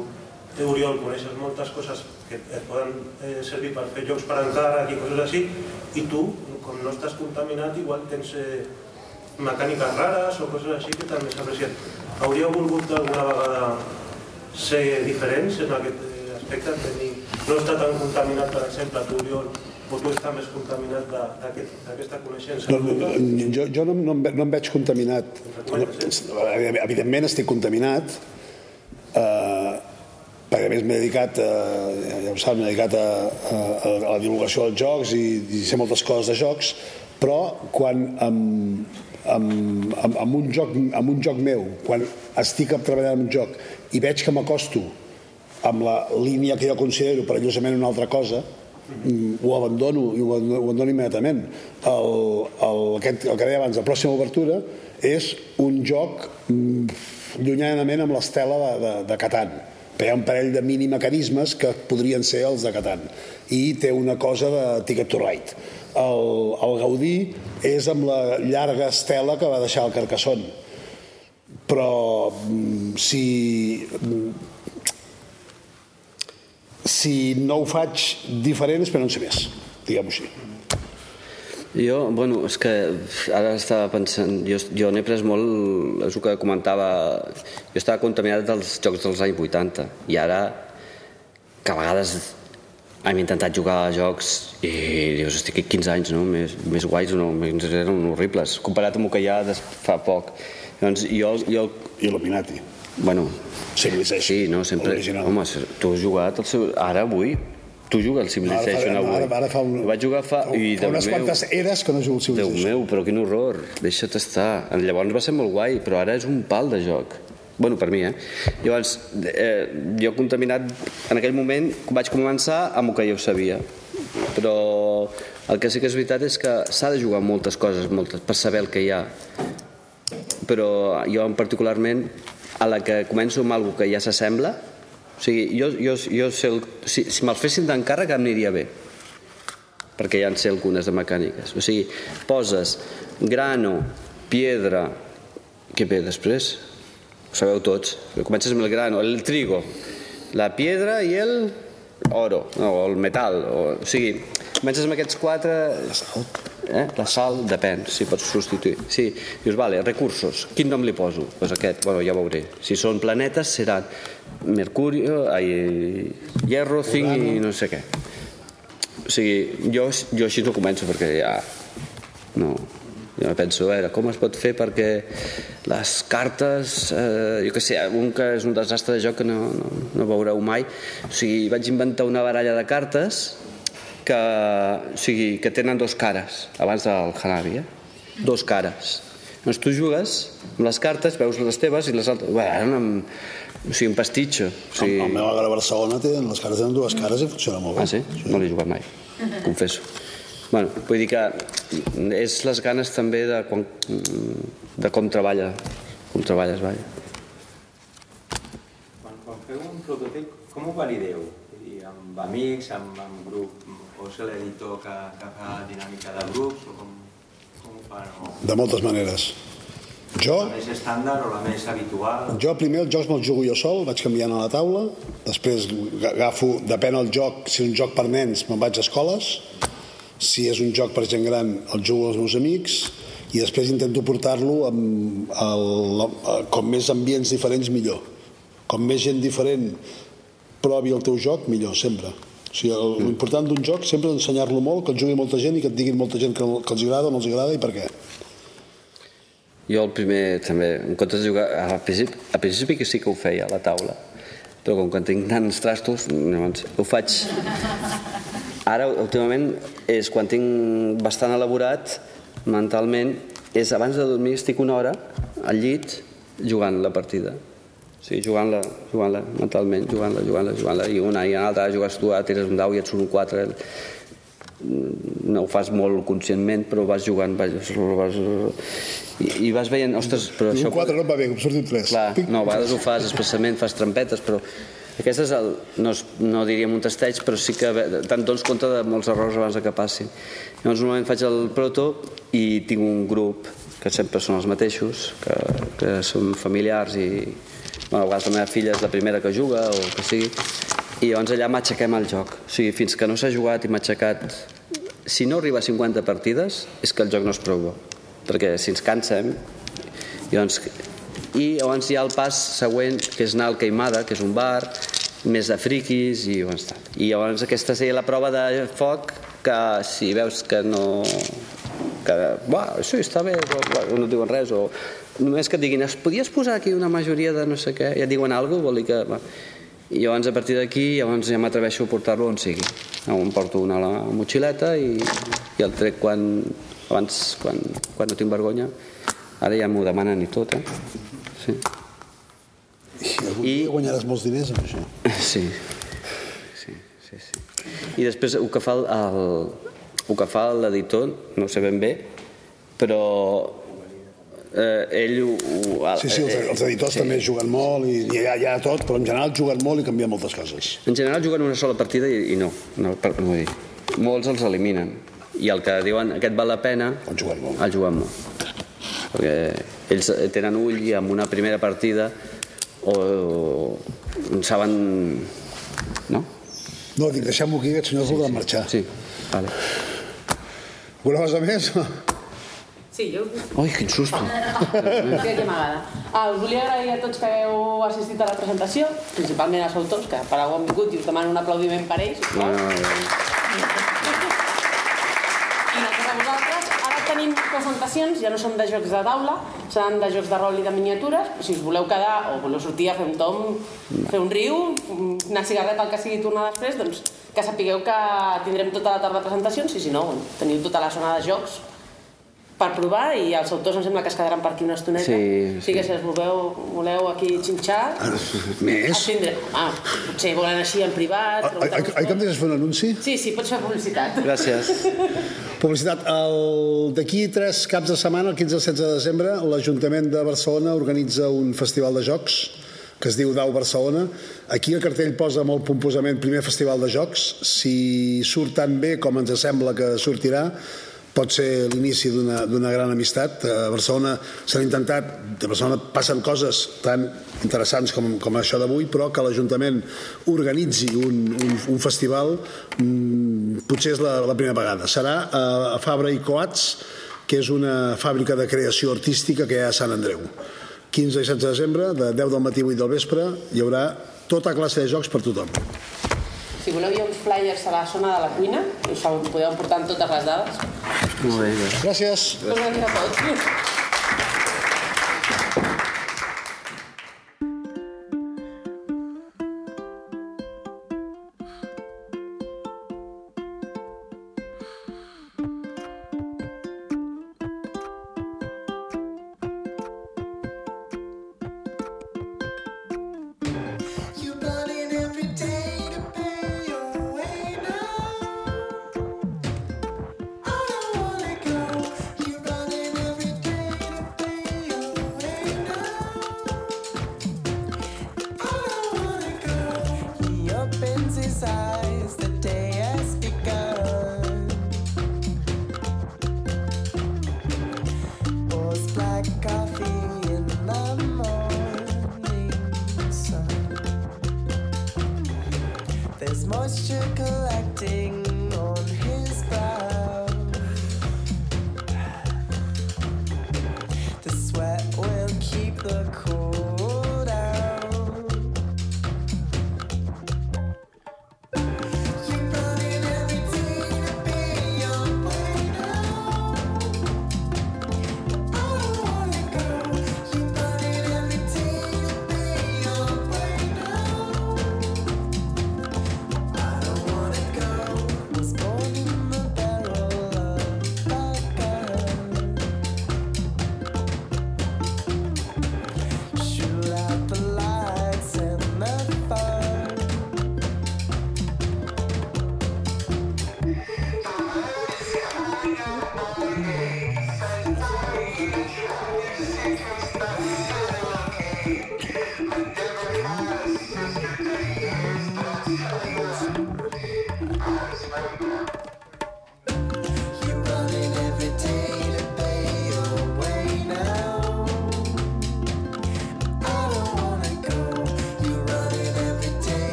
tu, Oriol, coneixes moltes coses que et poden eh, servir per fer jocs per encàrrec i coses així, i tu, com no estàs contaminat, igual tens eh, mecàniques rares o coses així que també s'aprecien. Hauríeu volgut d'alguna vegada ser diferents en aquest eh, aspecte, tenir, no estar tan contaminat, per exemple, tu, Oriol, tu estar més contaminat d'aquesta coneixença. No, jo, jo no, no, em no em veig contaminat. No, evidentment estic contaminat, eh, perquè a més m'he dedicat, eh, ja ho saps, m'he dedicat a, a, a la divulgació dels jocs i, i sé moltes coses de jocs, però quan amb, amb, amb, amb, un joc, amb un joc meu, quan estic treballant en un joc i veig que m'acosto amb la línia que jo considero perillosament una altra cosa, ho abandono i ho abandono, immediatament. El, el, aquest, el que deia abans, la pròxima obertura és un joc mm, llunyanament amb l'estela de, de, de Catan. Hi ha un parell de mini mecanismes que podrien ser els de Catan. I té una cosa de Ticket to Ride. El, el Gaudí és amb la llarga estela que va deixar el Carcassonne. Però mm, si si no ho faig diferent és per no en sé més diguem-ho així jo, bueno, és que ara estava pensant, jo, jo n'he pres molt, és el que comentava, jo estava contaminat dels jocs dels anys 80 i ara, que a vegades hem intentat jugar a jocs i dius, estic aquí 15 anys, no? Més, més guais o no? Més, eren horribles, comparat amb el que hi ha de fa poc. Llavors, jo... jo... Il·luminati. Bueno, Civilization. sí, no, sempre... Original. Home, tu has jugat el seu... Ara, avui, tu jugues al Civilization ara, avui. ara, ara fa un, Ho vaig jugar fa... fa, i, fa Déu unes meu, quantes eres que no jugo al Déu Civilization meu, però quin horror, deixa't estar. Llavors va ser molt guai, però ara és un pal de joc. Bueno, per mi, eh? Llavors, eh, jo contaminat en aquell moment vaig començar amb el que jo sabia. Però el que sí que és veritat és que s'ha de jugar moltes coses moltes, per saber el que hi ha. Però jo en particularment, a la que començo amb alguna que ja s'assembla, o sigui, jo, jo, jo sé el, si, si me'ls fessin d'encàrrec em aniria bé. Perquè ja en sé algunes de mecàniques. O sigui, poses grano piedra què ve després? ho sabeu tots. Comences amb el grano, el trigo la piedra i el oro o el metal o, o sigui, comences amb aquests quatre eh? la sal depèn si pots substituir. Sí, dius, vale, recursos, quin nom li poso? pues aquest, bueno, ja veuré. Si són planetes seran mercurio ai, hierro, zinc i no sé què. O sigui, jo, jo així no començo perquè ja no, jo penso, a veure, com es pot fer perquè les cartes, eh, jo què sé, un que és un desastre de joc que no, no, no veureu mai, o sigui, vaig inventar una baralla de cartes que, o sigui, que tenen dos cares, abans del Hanabi, eh? dos cares. Doncs tu jugues amb les cartes, veus les teves i les altres... Bé, eren amb, o sigui, un pastitxo. O sigui... el, el meu agra a Barcelona té, les cares tenen dues cares i funciona molt bé Ah, sí? No l'he jugat mai, confesso. Bueno, vull dir que és les ganes també de, quan, de com treballa, com treballes, vaja. Quan, quan feu un prototip, com ho valideu? Dir, amb amics, amb, amb grup, o és l'editor que, que fa dinàmica de grups, o com, com ho fan? O de moltes maneres jo, la més estàndard o la més habitual? jo primer els jocs me'ls jugo jo sol vaig canviant a la taula després agafo, depèn del joc si és un joc per nens me'n vaig a escoles si és un joc per gent gran el jugo als meus amics i després intento portar-lo amb el, com més ambients diferents millor com més gent diferent provi el teu joc millor sempre o sigui, l'important d'un joc sempre és ensenyar-lo molt, que el jugui molta gent i que et diguin molta gent que, que els agrada o no els agrada i per què. Jo el primer també, en comptes de jugar, al principi, al principi que sí que ho feia a la taula, però com que tinc tants trastos, llavors ho faig... Ara, últimament, és quan tinc bastant elaborat mentalment, és abans de dormir estic una hora al llit jugant la partida. Sigui, jugant-la jugant mentalment, jugant-la, jugant-la, jugant-la, i una i una altra, jugues tu, ara tires un dau i et surt un 4, no ho fas molt conscientment però vas jugant vas, vas, i, i vas veient ostres, però això un 4 no va bé, em surt un 3. Clar, no, a vegades ho fas expressament, fas trampetes, però aquest és el, no, és, no diríem un testeig, però sí que te'n dones compte de molts errors abans que passin. Llavors normalment faig el proto i tinc un grup que sempre són els mateixos, que, que són familiars i bueno, a vegades la meva filla és la primera que juga o que sigui, i llavors allà m'aixequem el joc. O sigui, fins que no s'ha jugat i m'ha aixecat... Si no arriba a 50 partides, és que el joc no és prou bo. Perquè si ens cansem, llavors i llavors hi ha el pas següent que és anar al Queimada, que és un bar més de friquis i llavors, tal. i llavors aquesta seria la prova de foc que si veus que no que, buah, sí, està bé no et diuen res o només que et diguin, es podies posar aquí una majoria de no sé què, i et diuen alguna cosa vol dir que va. i llavors a partir d'aquí llavors ja m'atreveixo a portar-lo on sigui em porto una a la motxileta i, i el trec quan abans quan, quan no tinc vergonya ara ja m'ho demanen i tot eh? sí. I algun I... dia guanyaràs molts diners amb això. [laughs] Sí. Sí, sí, sí. I després el que fa el, el, el que fa l'editor, no ho sé ben bé, però eh, ell ho... ho Sí, sí, els, els editors sí. també juguen molt i hi ha, hi ha tot, però en general juguen molt i canvien moltes coses. En general juguen una sola partida i, i no, no, per, no dir. Molts els eliminen. I el que diuen aquest val la pena... Han jugat molt. Han jugat molt. Perquè ells tenen ull i amb una primera partida o, o saben... No? No, dic, deixem-ho aquí, aquests senyors sí, volen marxar. Sí, vale. Una cosa més? Sí, jo... Ui, quin susto. [laughs] Sí, que m'agrada. Ah, us volia agrair a tots que heu assistit a la presentació, principalment als autors, que per algú han vingut i us demano un aplaudiment per ells. No. I gràcies a vosaltres. Ara tenim presentacions, ja no són de jocs de taula, seran de jocs de rol i de miniatures. Si us voleu quedar o voleu sortir a fer un tom, fer un riu, una cigarreta, el que sigui tornar després, doncs que sapigueu que tindrem tota la tarda presentacions i si no, teniu tota la zona de jocs per provar i els autors em sembla que es quedaran per aquí una estoneta. Sí, sí. que si els voleu, voleu aquí xinxar... [laughs] Més? Els tindrem. Ah, potser volen així en privat... Ai, ai, ai, que em deixes fer un anunci? Sí, sí, pots fer publicitat. Gràcies. [laughs] Publicitat. El- D'aquí tres caps de setmana, el 15 i el 16 de desembre, l'Ajuntament de Barcelona organitza un festival de jocs que es diu Dau Barcelona. Aquí el cartell posa molt pomposament primer festival de jocs. Si surt tan bé com ens sembla que sortirà, pot ser l'inici d'una gran amistat. A Barcelona s'han intentat, a Barcelona passen coses tan interessants com, com això d'avui, però que l'Ajuntament organitzi un, un, un festival mm, potser és la, la primera vegada. Serà a, a Fabra i Coats, que és una fàbrica de creació artística que hi ha a Sant Andreu. 15 i 16 de desembre, de 10 del matí a 8 del vespre, hi haurà tota classe de jocs per tothom. Si voleu, hi ha uns flyers a la zona de la cuina, us podeu portar amb totes les dades. Molt bé, gràcies. Gràcies. Gràcies a tots.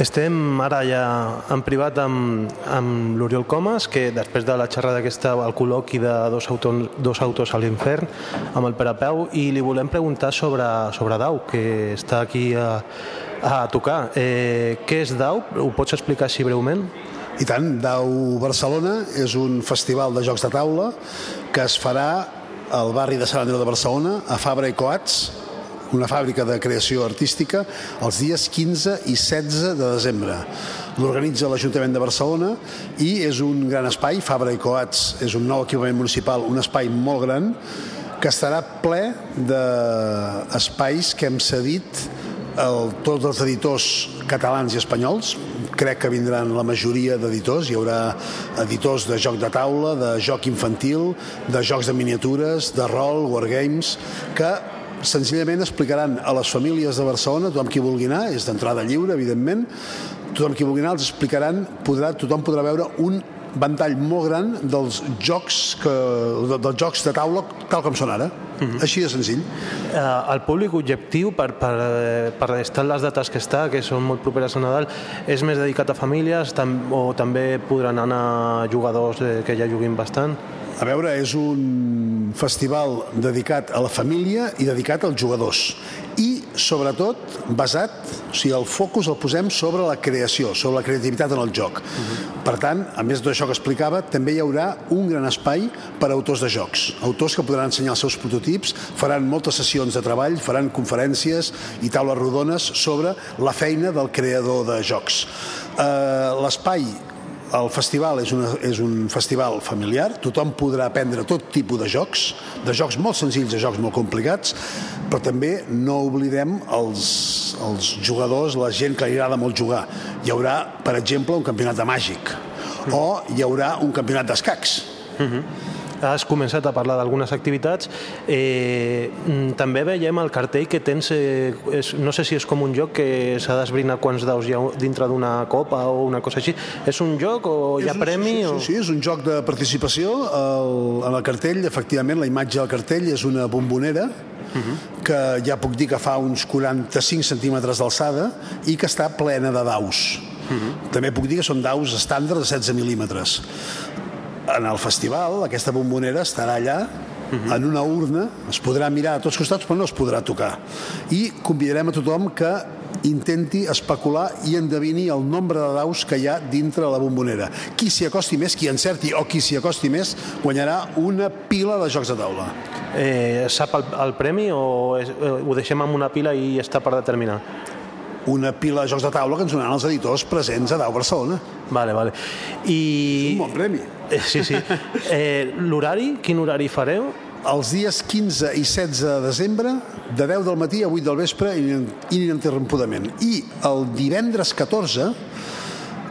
Estem ara ja en privat amb, amb l'Oriol Comas, que després de la xerrada aquesta, el col·loqui de dos, autos, dos autos a l'infern, amb el Perapeu, i li volem preguntar sobre, sobre Dau, que està aquí a, a tocar. Eh, què és Dau? Ho pots explicar així breument? I tant, Dau Barcelona és un festival de jocs de taula que es farà al barri de Sant Andreu de Barcelona, a Fabra i Coats, una fàbrica de creació artística, els dies 15 i 16 de desembre. L'organitza l'Ajuntament de Barcelona i és un gran espai, Fabra i Coats és un nou equipament municipal, un espai molt gran, que estarà ple d'espais que hem cedit el, tots els editors catalans i espanyols. Crec que vindran la majoria d'editors. Hi haurà editors de joc de taula de joc infantil, de jocs de miniatures de rol, wargames que senzillament explicaran a les famílies de Barcelona, tothom qui vulgui anar és d'entrada lliure, evidentment tothom qui vulgui anar els explicaran podrà, tothom podrà veure un ventall molt gran dels jocs que, dels jocs de taula tal com són ara. Així de senzill. Eh, el públic objectiu, per, per, eh, per estar les dates que està, que són molt properes a Nadal, és més dedicat a famílies tam o també podran anar jugadors eh, que ja juguin bastant? A veure, és un festival dedicat a la família i dedicat als jugadors. I, sobretot, basat, o sigui, el focus el posem sobre la creació, sobre la creativitat en el joc. Per tant, a més d'això que explicava, també hi haurà un gran espai per a autors de jocs. Autors que podran ensenyar els seus prototips, faran moltes sessions de treball, faran conferències i taules rodones sobre la feina del creador de jocs. Eh, L'espai el festival és, una, és un festival familiar, tothom podrà aprendre tot tipus de jocs, de jocs molt senzills a jocs molt complicats, però també no oblidem els, els jugadors, la gent que li agrada molt jugar. Hi haurà, per exemple, un campionat de màgic, o hi haurà un campionat d'escacs. Has començat a parlar d'algunes activitats. Eh, mm, també veiem el cartell que tens, eh, és, no sé si és com un joc que s'ha d'esbrinar quants daus hi ha dintre d'una copa o una cosa així. És un joc o hi ha un- premi? Sí, o... sí, sí, és un joc de participació. El, en el cartell, efectivament, la imatge del cartell és una bombonera que ja puc dir que fa uns 45 centímetres d'alçada i que està plena de daus. També puc dir que són daus estàndard de 16 mil·límetres. En el festival, aquesta bombonera estarà allà en una urna, es podrà mirar a tots costats però no es podrà tocar. I convidarem a tothom que intenti especular i endevini el nombre de daus que hi ha dintre la bombonera. Qui s'hi acosti més, qui encerti o qui s'hi acosti més, guanyarà una pila de jocs de taula. Eh, sap el, el premi o és, eh, ho deixem en una pila i està per determinar? Una pila de jocs de taula que ens donaran els editors presents a Dau Barcelona. Vale, vale. I... Un bon premi. Eh, sí, sí. [laughs] Eh, L'horari, quin horari fareu? Els dies 15 i 16 de desembre, de 10 del matí a 8 del vespre, inin- ininterrompudament. I el divendres 14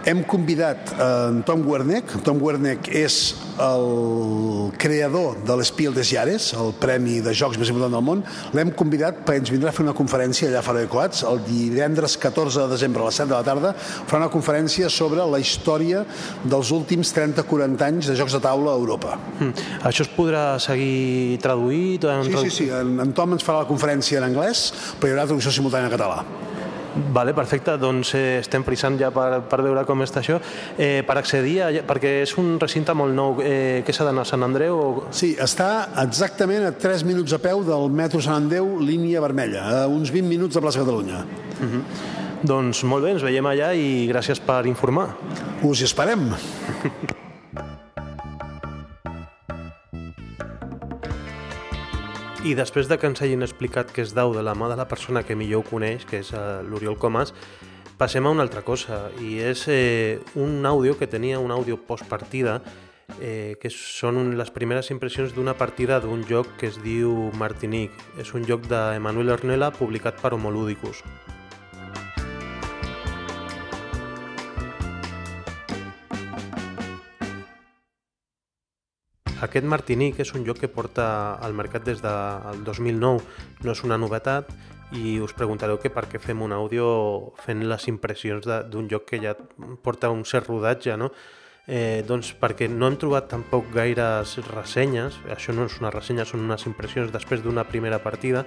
hem convidat en Tom Werneck. Tom Werneck és el creador de l'Espiel des Llares, el premi de jocs més important del món. L'hem convidat perquè ens vindrà a fer una conferència allà a Fara de Coats el divendres 14 de desembre a les 7 de la tarda. Farà una conferència sobre la història dels últims 30-40 anys de jocs de taula a Europa. Mm. Això es podrà seguir traduït? en Sí, sí, sí. En, en Tom ens farà la conferència en anglès, però hi haurà traducció simultània en català. Vale, perfecte, doncs eh, estem frisant ja per, per veure com està això. Eh, per accedir, a, perquè és un recinte molt nou, eh, què s'ha d'anar a Sant Andreu? O... Sí, està exactament a 3 minuts a peu del metro Sant Andreu, línia vermella, a uns 20 minuts de plaça Catalunya. Doncs molt bé, ens veiem allà i gràcies per informar. Us hi esperem. [laughs] I després de que ens hagin explicat què és DAU de la mà de la persona que millor ho coneix, que és eh, l'Oriol Comas, passem a una altra cosa, i és eh, un àudio que tenia, un àudio postpartida, eh, que són les primeres impressions d'una partida d'un joc que es diu Martinique. És un joc d'Emanuel Ornella publicat per Homolúdicus. Aquest Martinique és un joc que porta al mercat des del 2009, no és una novetat i us preguntareu que per què fem un àudio fent les impressions d'un joc que ja porta un cert rodatge, no? Eh, doncs perquè no hem trobat tampoc gaires ressenyes, això no és una ressenya, són unes impressions després d'una primera partida,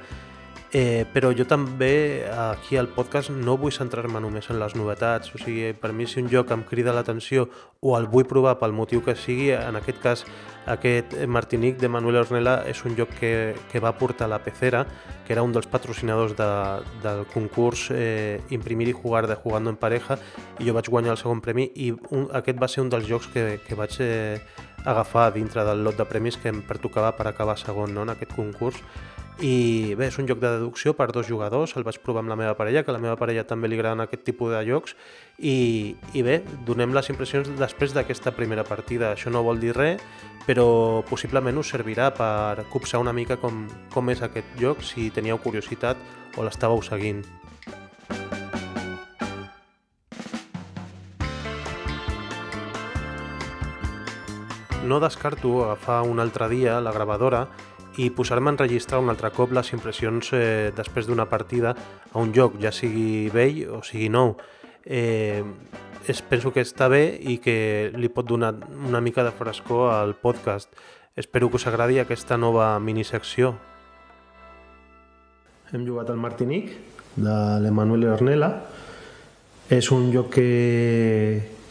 Eh, però jo també aquí al podcast no vull centrar-me només en les novetats, o sigui, per mi si un joc em crida l'atenció o el vull provar pel motiu que sigui, en aquest cas aquest Martinic de Manuel Ornella és un joc que, que va portar la Pecera, que era un dels patrocinadors de, del concurs eh, Imprimir i jugar de Jugando en Pareja i jo vaig guanyar el segon premi i un, aquest va ser un dels jocs que, que vaig eh, agafar dintre del lot de premis que em pertocava per acabar segon no, en aquest concurs i bé, és un joc de deducció per dos jugadors, el vaig provar amb la meva parella, que a la meva parella també li agraden aquest tipus de jocs i, i bé, donem les impressions després d'aquesta primera partida. Això no vol dir res, però possiblement us servirà per copsar una mica com, com és aquest joc, si teníeu curiositat o l'estàveu seguint. No descarto agafar un altre dia la gravadora i posar-me a enregistrar un altre cop les impressions eh, després d'una partida a un joc, ja sigui vell o sigui nou. Eh, es, penso que està bé i que li pot donar una mica de frescor al podcast. Espero que us agradi aquesta nova minisecció. Hem jugat al Martinic, de l'Emanuel Ornella. És un joc que,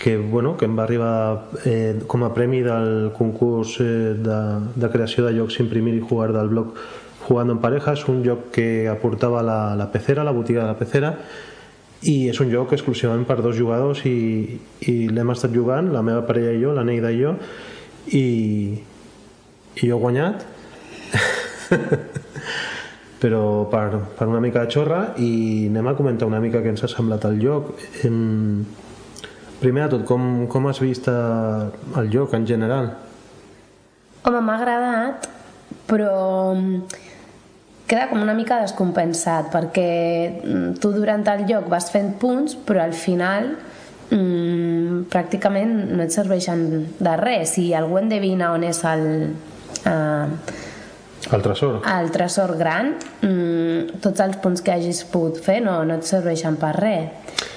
que, bueno, que em va arribar eh, com a premi del concurs eh, de, de creació de jocs imprimir i jugar del blog Jugando en Pareja. És un joc que aportava la, la pecera, la botiga de la pecera, i és un joc exclusivament per dos jugadors i, i l'hem estat jugant, la meva parella i jo, la Neida i jo, i, i jo he guanyat. [laughs] però per, per una mica de xorra i anem a comentar una mica què ens ha semblat el joc. Em, Primer de tot, com, com has vist eh, el joc en general? Home, m'ha agradat, però mm, queda com una mica descompensat, perquè mm, tu durant el joc vas fent punts, però al final mm, pràcticament no et serveixen de res. Si algú endevina on és el, eh, El tresor. el tresor gran, mm, tots els punts que hagis pogut fer no, no et serveixen per res.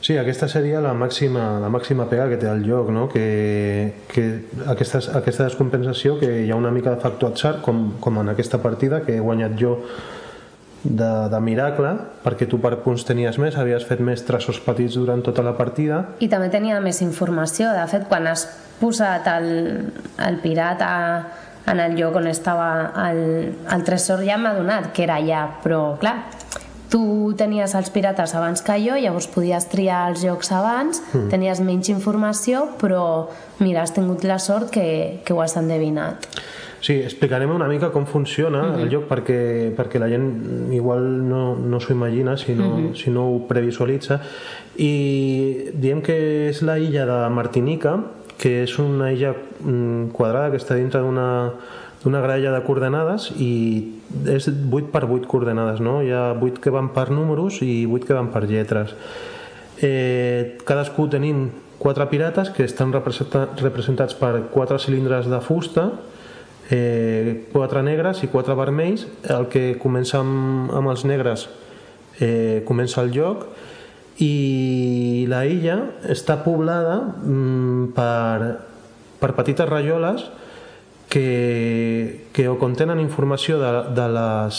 Sí, aquesta seria la màxima, la màxima pega que té el joc, no? que, que aquesta, aquesta descompensació que hi ha una mica de factor atzar, com, com en aquesta partida que he guanyat jo de, de miracle, perquè tu per punts tenies més, havies fet més traços petits durant tota la partida, I també tenia més informació. De fet, quan has posat el, el pirata en el lloc on estava el, el tresor ja m'ha donat que era allà, però clar, tu tenies els pirates abans que jo, llavors podies triar els jocs abans, mm. tenies menys informació, però mira, has tingut la sort que, que ho has endevinat. Sí, explicarem una mica com funciona Mhm. el joc perquè, perquè la gent igual no, no s'ho imagina si no, Mhm. si no ho previsualitza i diem que és la illa de Martinica que és una illa mm, quadrada que està dintre d'una d'una gralla de coordenades i és 8 per 8 coordenades no? hi ha 8 que van per números i 8 que van per lletres eh, cadascú tenim quatre pirates que estan representa representats per quatre cilindres de fusta eh, quatre negres i quatre vermells el que comença amb, amb els negres eh, comença el joc i la illa està poblada mm, per, per petites rajoles que, que o contenen informació de, de, les,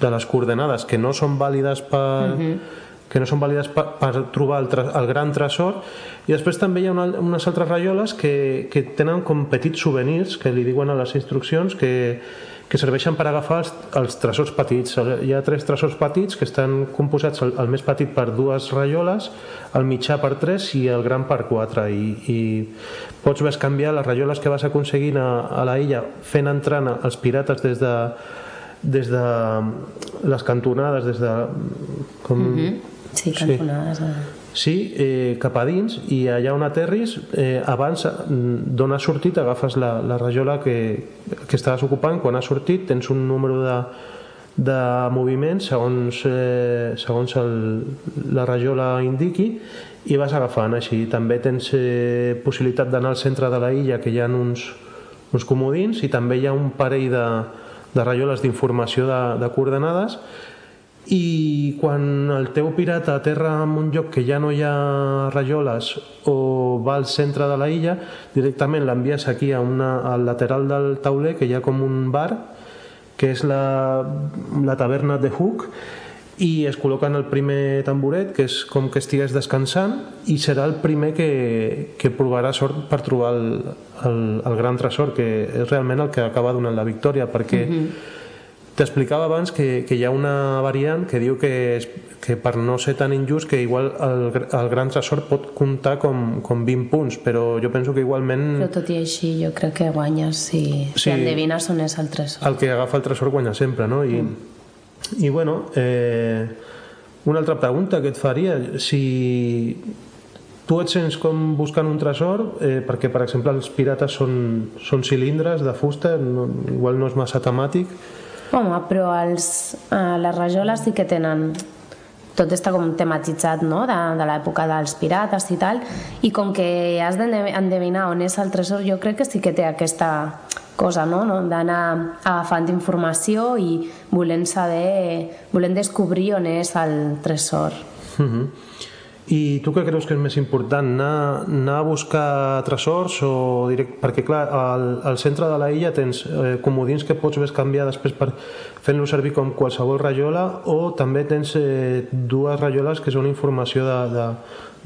de les coordenades que no són vàlides per, Mhm. que no són vàlides per, per trobar el, el gran tresor i després també hi ha una, unes altres rajoles que, que tenen com petits souvenirs que li diuen a les instruccions que, que serveixen per agafar els, els tresors petits. Hi ha tres tresors petits que estan composats, el, el més petit per dues rajoles, el mitjà per tres i el gran per quatre. I, i pots ves canviar les rajoles que vas aconseguint a, a la illa fent entrant els pirates des de des de les cantonades, des de... Com, Mhm. Sí, cantonades. Sí. Sí, eh, cap a dins i allà on aterris eh, abans mm, d'on has sortit agafes la, la rajola que, que estaves ocupant. Quan has sortit tens un número de, de moviments segons, eh, segons el, la rajola indiqui i vas agafant. Així també tens eh, possibilitat d'anar al centre de la illa que hi ha uns, uns comodins i també hi ha un parell de, de rajoles d'informació de, de coordenades i quan el teu pirata aterra en un lloc que ja no hi ha rajoles o va al centre de la illa directament l'envies aquí a una, al lateral del tauler que hi ha com un bar que és la, la taverna de Hook, i es col·loca en el primer tamboret, que és com que estigués descansant, i serà el primer que, que provarà sort per trobar el, el, el gran tresor, que és realment el que acaba donant la victòria, perquè T'explicava abans que, que hi ha una variant que diu que, que per no ser tan injust que igual el, el gran tresor pot comptar com, com 20 punts, però jo penso que igualment Però tot i així jo crec que guanyes si, si Sí. endevines on és el tresor. el que agafa el tresor guanya sempre, no? I, i bueno, eh, una altra pregunta que et faria, si tu et sents com buscant un tresor, eh, perquè per exemple els pirates són, són cilindres de fusta, no, igual no és massa temàtic, Home, però els, eh, les rajoles sí que tenen tot està com tematitzat no? de, de l'època dels pirates i tal i com que has d'endevinar on és el tresor jo crec que sí que té aquesta cosa no? no? d'anar agafant informació i volent saber volent descobrir on és el tresor Mhm. I tu què creus que és més important? Anar, anar a buscar tresors o direct... Perquè, clar, al, al centre de la illa tens eh, comodins que pots canviar després per fent-lo servir com qualsevol rajola o també tens eh, dues rajoles que són informació de, de,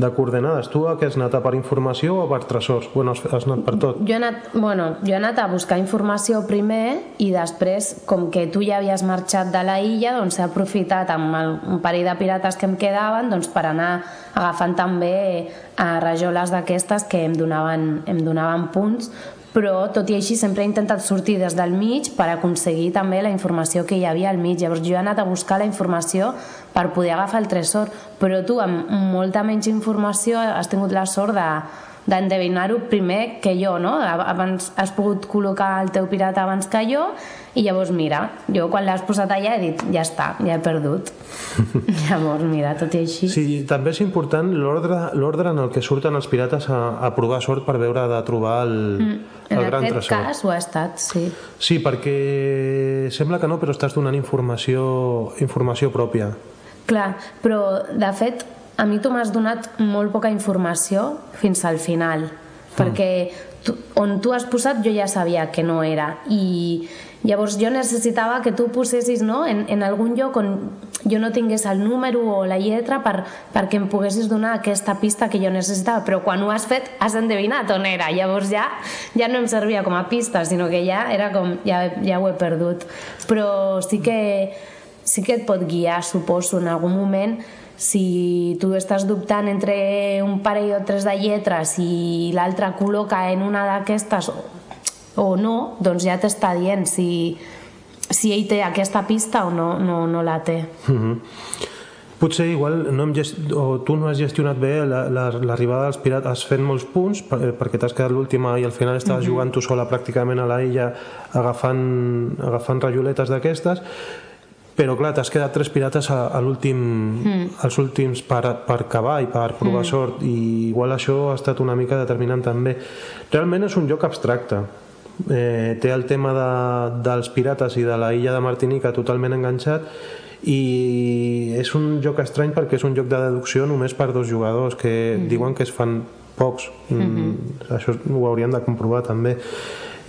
de coordenades. Tu a què has anat? A per informació o per tresors? Bueno, has, anat per tot. Jo he, anat, bueno, jo he anat a buscar informació primer i després, com que tu ja havies marxat de la illa, doncs he aprofitat amb el, un parell de pirates que em quedaven doncs, per anar agafant també a rajoles d'aquestes que em donaven, em donaven punts però tot i així sempre he intentat sortir des del mig per aconseguir també la informació que hi havia al mig. Llavors jo he anat a buscar la informació per poder agafar el tresor, però tu amb molta menys informació has tingut la sort de d'endevinar-ho primer que jo, no? Abans has pogut col·locar el teu pirata abans que jo i llavors mira, jo quan l'has posat allà he dit ja està, ja he perdut. [laughs] llavors mira, tot i així... Sí, també és important l'ordre l'ordre en el que surten els pirates a, a provar sort per veure de trobar el, En el gran aquest tresor. cas ho ha estat, sí. Sí, perquè sembla que no, però estàs donant informació, informació pròpia. Clar, però de fet a mi tu m'has donat molt poca informació fins al final, perquè tu, on tu has posat jo ja sabia que no era. I llavors jo necessitava que tu posessis no, en, en algun lloc on jo no tingués el número o la lletra per, perquè em poguessis donar aquesta pista que jo necessitava, però quan ho has fet has endevinat on era, llavors ja ja no em servia com a pista, sinó que ja era com, ja, ja ho he perdut. Però sí que sí que et pot guiar, suposo, en algun moment si tu estàs dubtant entre un parell o tres de lletres i l'altre col·loca en una d'aquestes o, o no, doncs ja t'està dient si, si ell té aquesta pista o no, no, no la té. Mhm. Potser igual no hem gest... o tu no has gestionat bé la- la- l'arribada dels pirates fent molts punts per, perquè t'has quedat l'última i al final estaves Mhm. jugant tu sola pràcticament a la illa agafant, agafant rajoletes d'aquestes però clar, t'has quedat tres pirates a, a l'últim Mm. als últims per, per cavar i per provar Mm. sort i igual això ha estat una mica determinant també realment és un joc abstracte eh, té el tema de, dels pirates i de la illa de Martinica totalment enganxat i és un joc estrany perquè és un joc de deducció només per dos jugadors que Mhm. diuen que es fan pocs mm, Mhm. això ho hauríem de comprovar també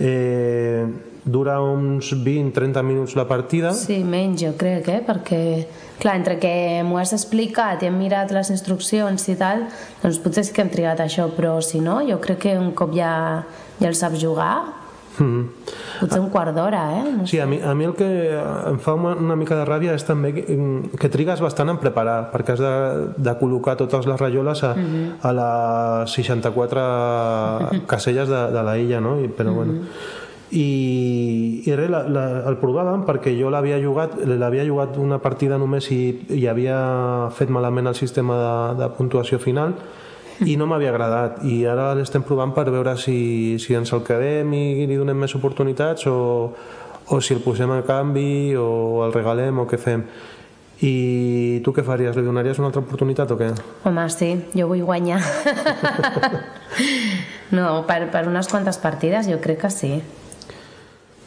eh, dura uns 20-30 minuts la partida Sí, menys jo crec, eh? perquè clar, entre que m'ho has explicat i hem mirat les instruccions i tal, doncs potser sí que hem trigat això, però si no, jo crec que un cop ja, ja el saps jugar, mm. potser un quart d'hora, eh? No Sí, a mi, a mi el que em fa una, una mica de ràbia és també que, que trigues bastant en preparar, perquè has de, de col·locar totes les rajoles a, Mhm. a les [laughs] 64 caselles de, de la illa, no? I, però bueno. I, i res, la, la, el provàvem perquè jo l'havia jugat l'havia jugat una partida només i, i havia fet malament el sistema de, de puntuació final i no m'havia agradat i ara l'estem provant per veure si, si ens el quedem i li donem més oportunitats o, o si el posem a canvi o el regalem o què fem i tu què faries? Li donaries una altra oportunitat o què? Home, sí, jo vull guanyar. [laughs] no, per, per unes quantes partides jo crec que sí.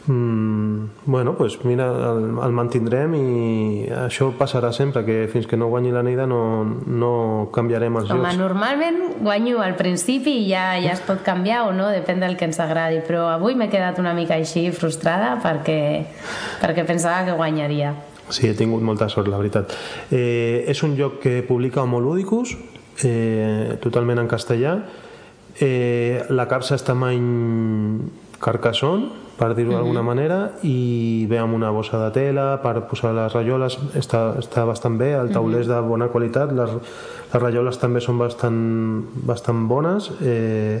Mm, bueno, pues mira, el, el mantindrem i això passarà sempre, que fins que no guanyi la Neida no, no canviarem els Home, jocs. normalment guanyo al principi i ja, ja es pot canviar o no, depèn del que ens agradi, però avui m'he quedat una mica així frustrada perquè, perquè pensava que guanyaria. Sí, he tingut molta sort, la veritat. Eh, és un joc que publica Homoludicus, eh, totalment en castellà. Eh, la capsa està many Carcassonne, per dir-ho d'alguna manera, i ve amb una bossa de tela per posar les rajoles, està, està bastant bé, el tauler és de bona qualitat, les, les rajoles també són bastant, bastant bones, eh,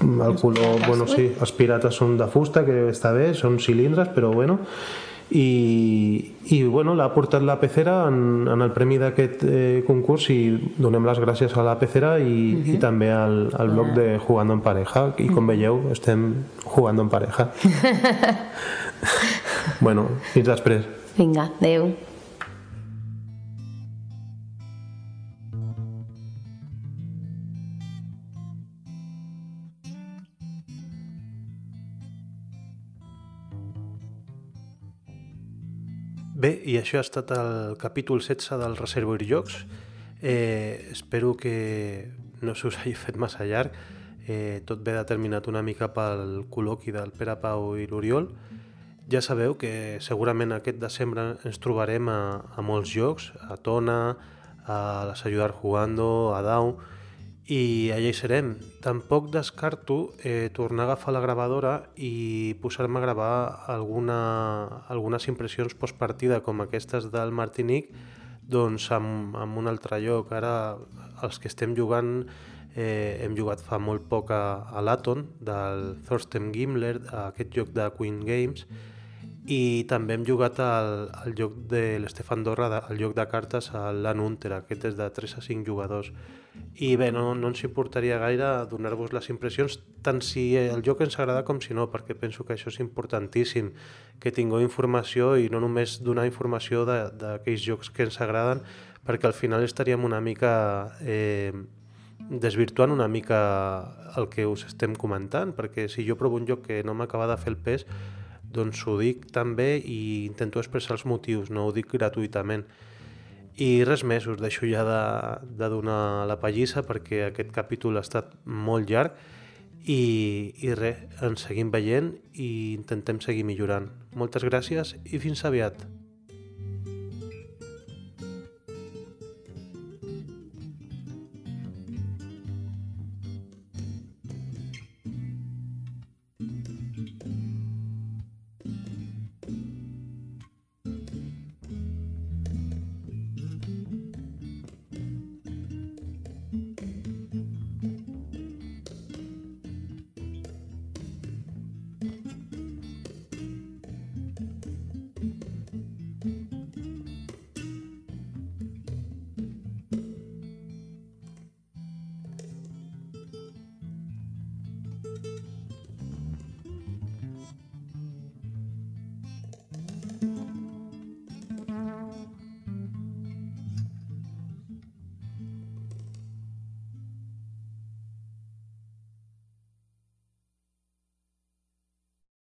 el color, bueno, sí, els pirates són de fusta, que està bé, són cilindres, però bueno, i, i bueno, l'ha portat la pecera en, en el premi d'aquest eh, concurs i donem les gràcies a la pecera i, i també al, al blog de Jugando en Pareja i com veieu estem jugando en pareja. [laughs] Bueno, fins després. Vinga, adeu. Això ha estat el capítol 16 del Reservoir Jocs. Eh, espero que no se us hagi fet massa llarg. Eh, tot ve determinat una mica pel col·loqui del Pere Pau i l'Oriol. Ja sabeu que segurament aquest desembre ens trobarem a, a molts jocs, a Tona, a les Ayudar Jugando, a Dau, i allà hi serem. Tampoc descarto eh, tornar a agafar la gravadora i posar-me a gravar alguna, algunes impressions postpartida com aquestes del Martinic doncs amb, amb un altre lloc. Ara els que estem jugant eh, hem jugat fa molt poc a, a l'Aton del Thorsten Gimler, a aquest joc de Queen Games i també hem jugat al, al joc de l'Estefan Dorra, al joc de cartes a l'Anunter, aquest és de 3 a 5 jugadors. I bé, no, no ens importaria gaire donar-vos les impressions, tant si el joc ens agrada com si no, perquè penso que això és importantíssim, que tingueu informació i no només donar informació d'aquells jocs que ens agraden, perquè al final estaríem una mica eh, desvirtuant una mica el que us estem comentant, perquè si jo provo un joc que no m'acaba de fer el pes, doncs ho dic també i intento expressar els motius, no ho dic gratuïtament. I res més, us deixo ja de, de donar la pallissa perquè aquest capítol ha estat molt llarg i, i res, ens seguim veient i intentem seguir millorant. Moltes gràcies i fins aviat.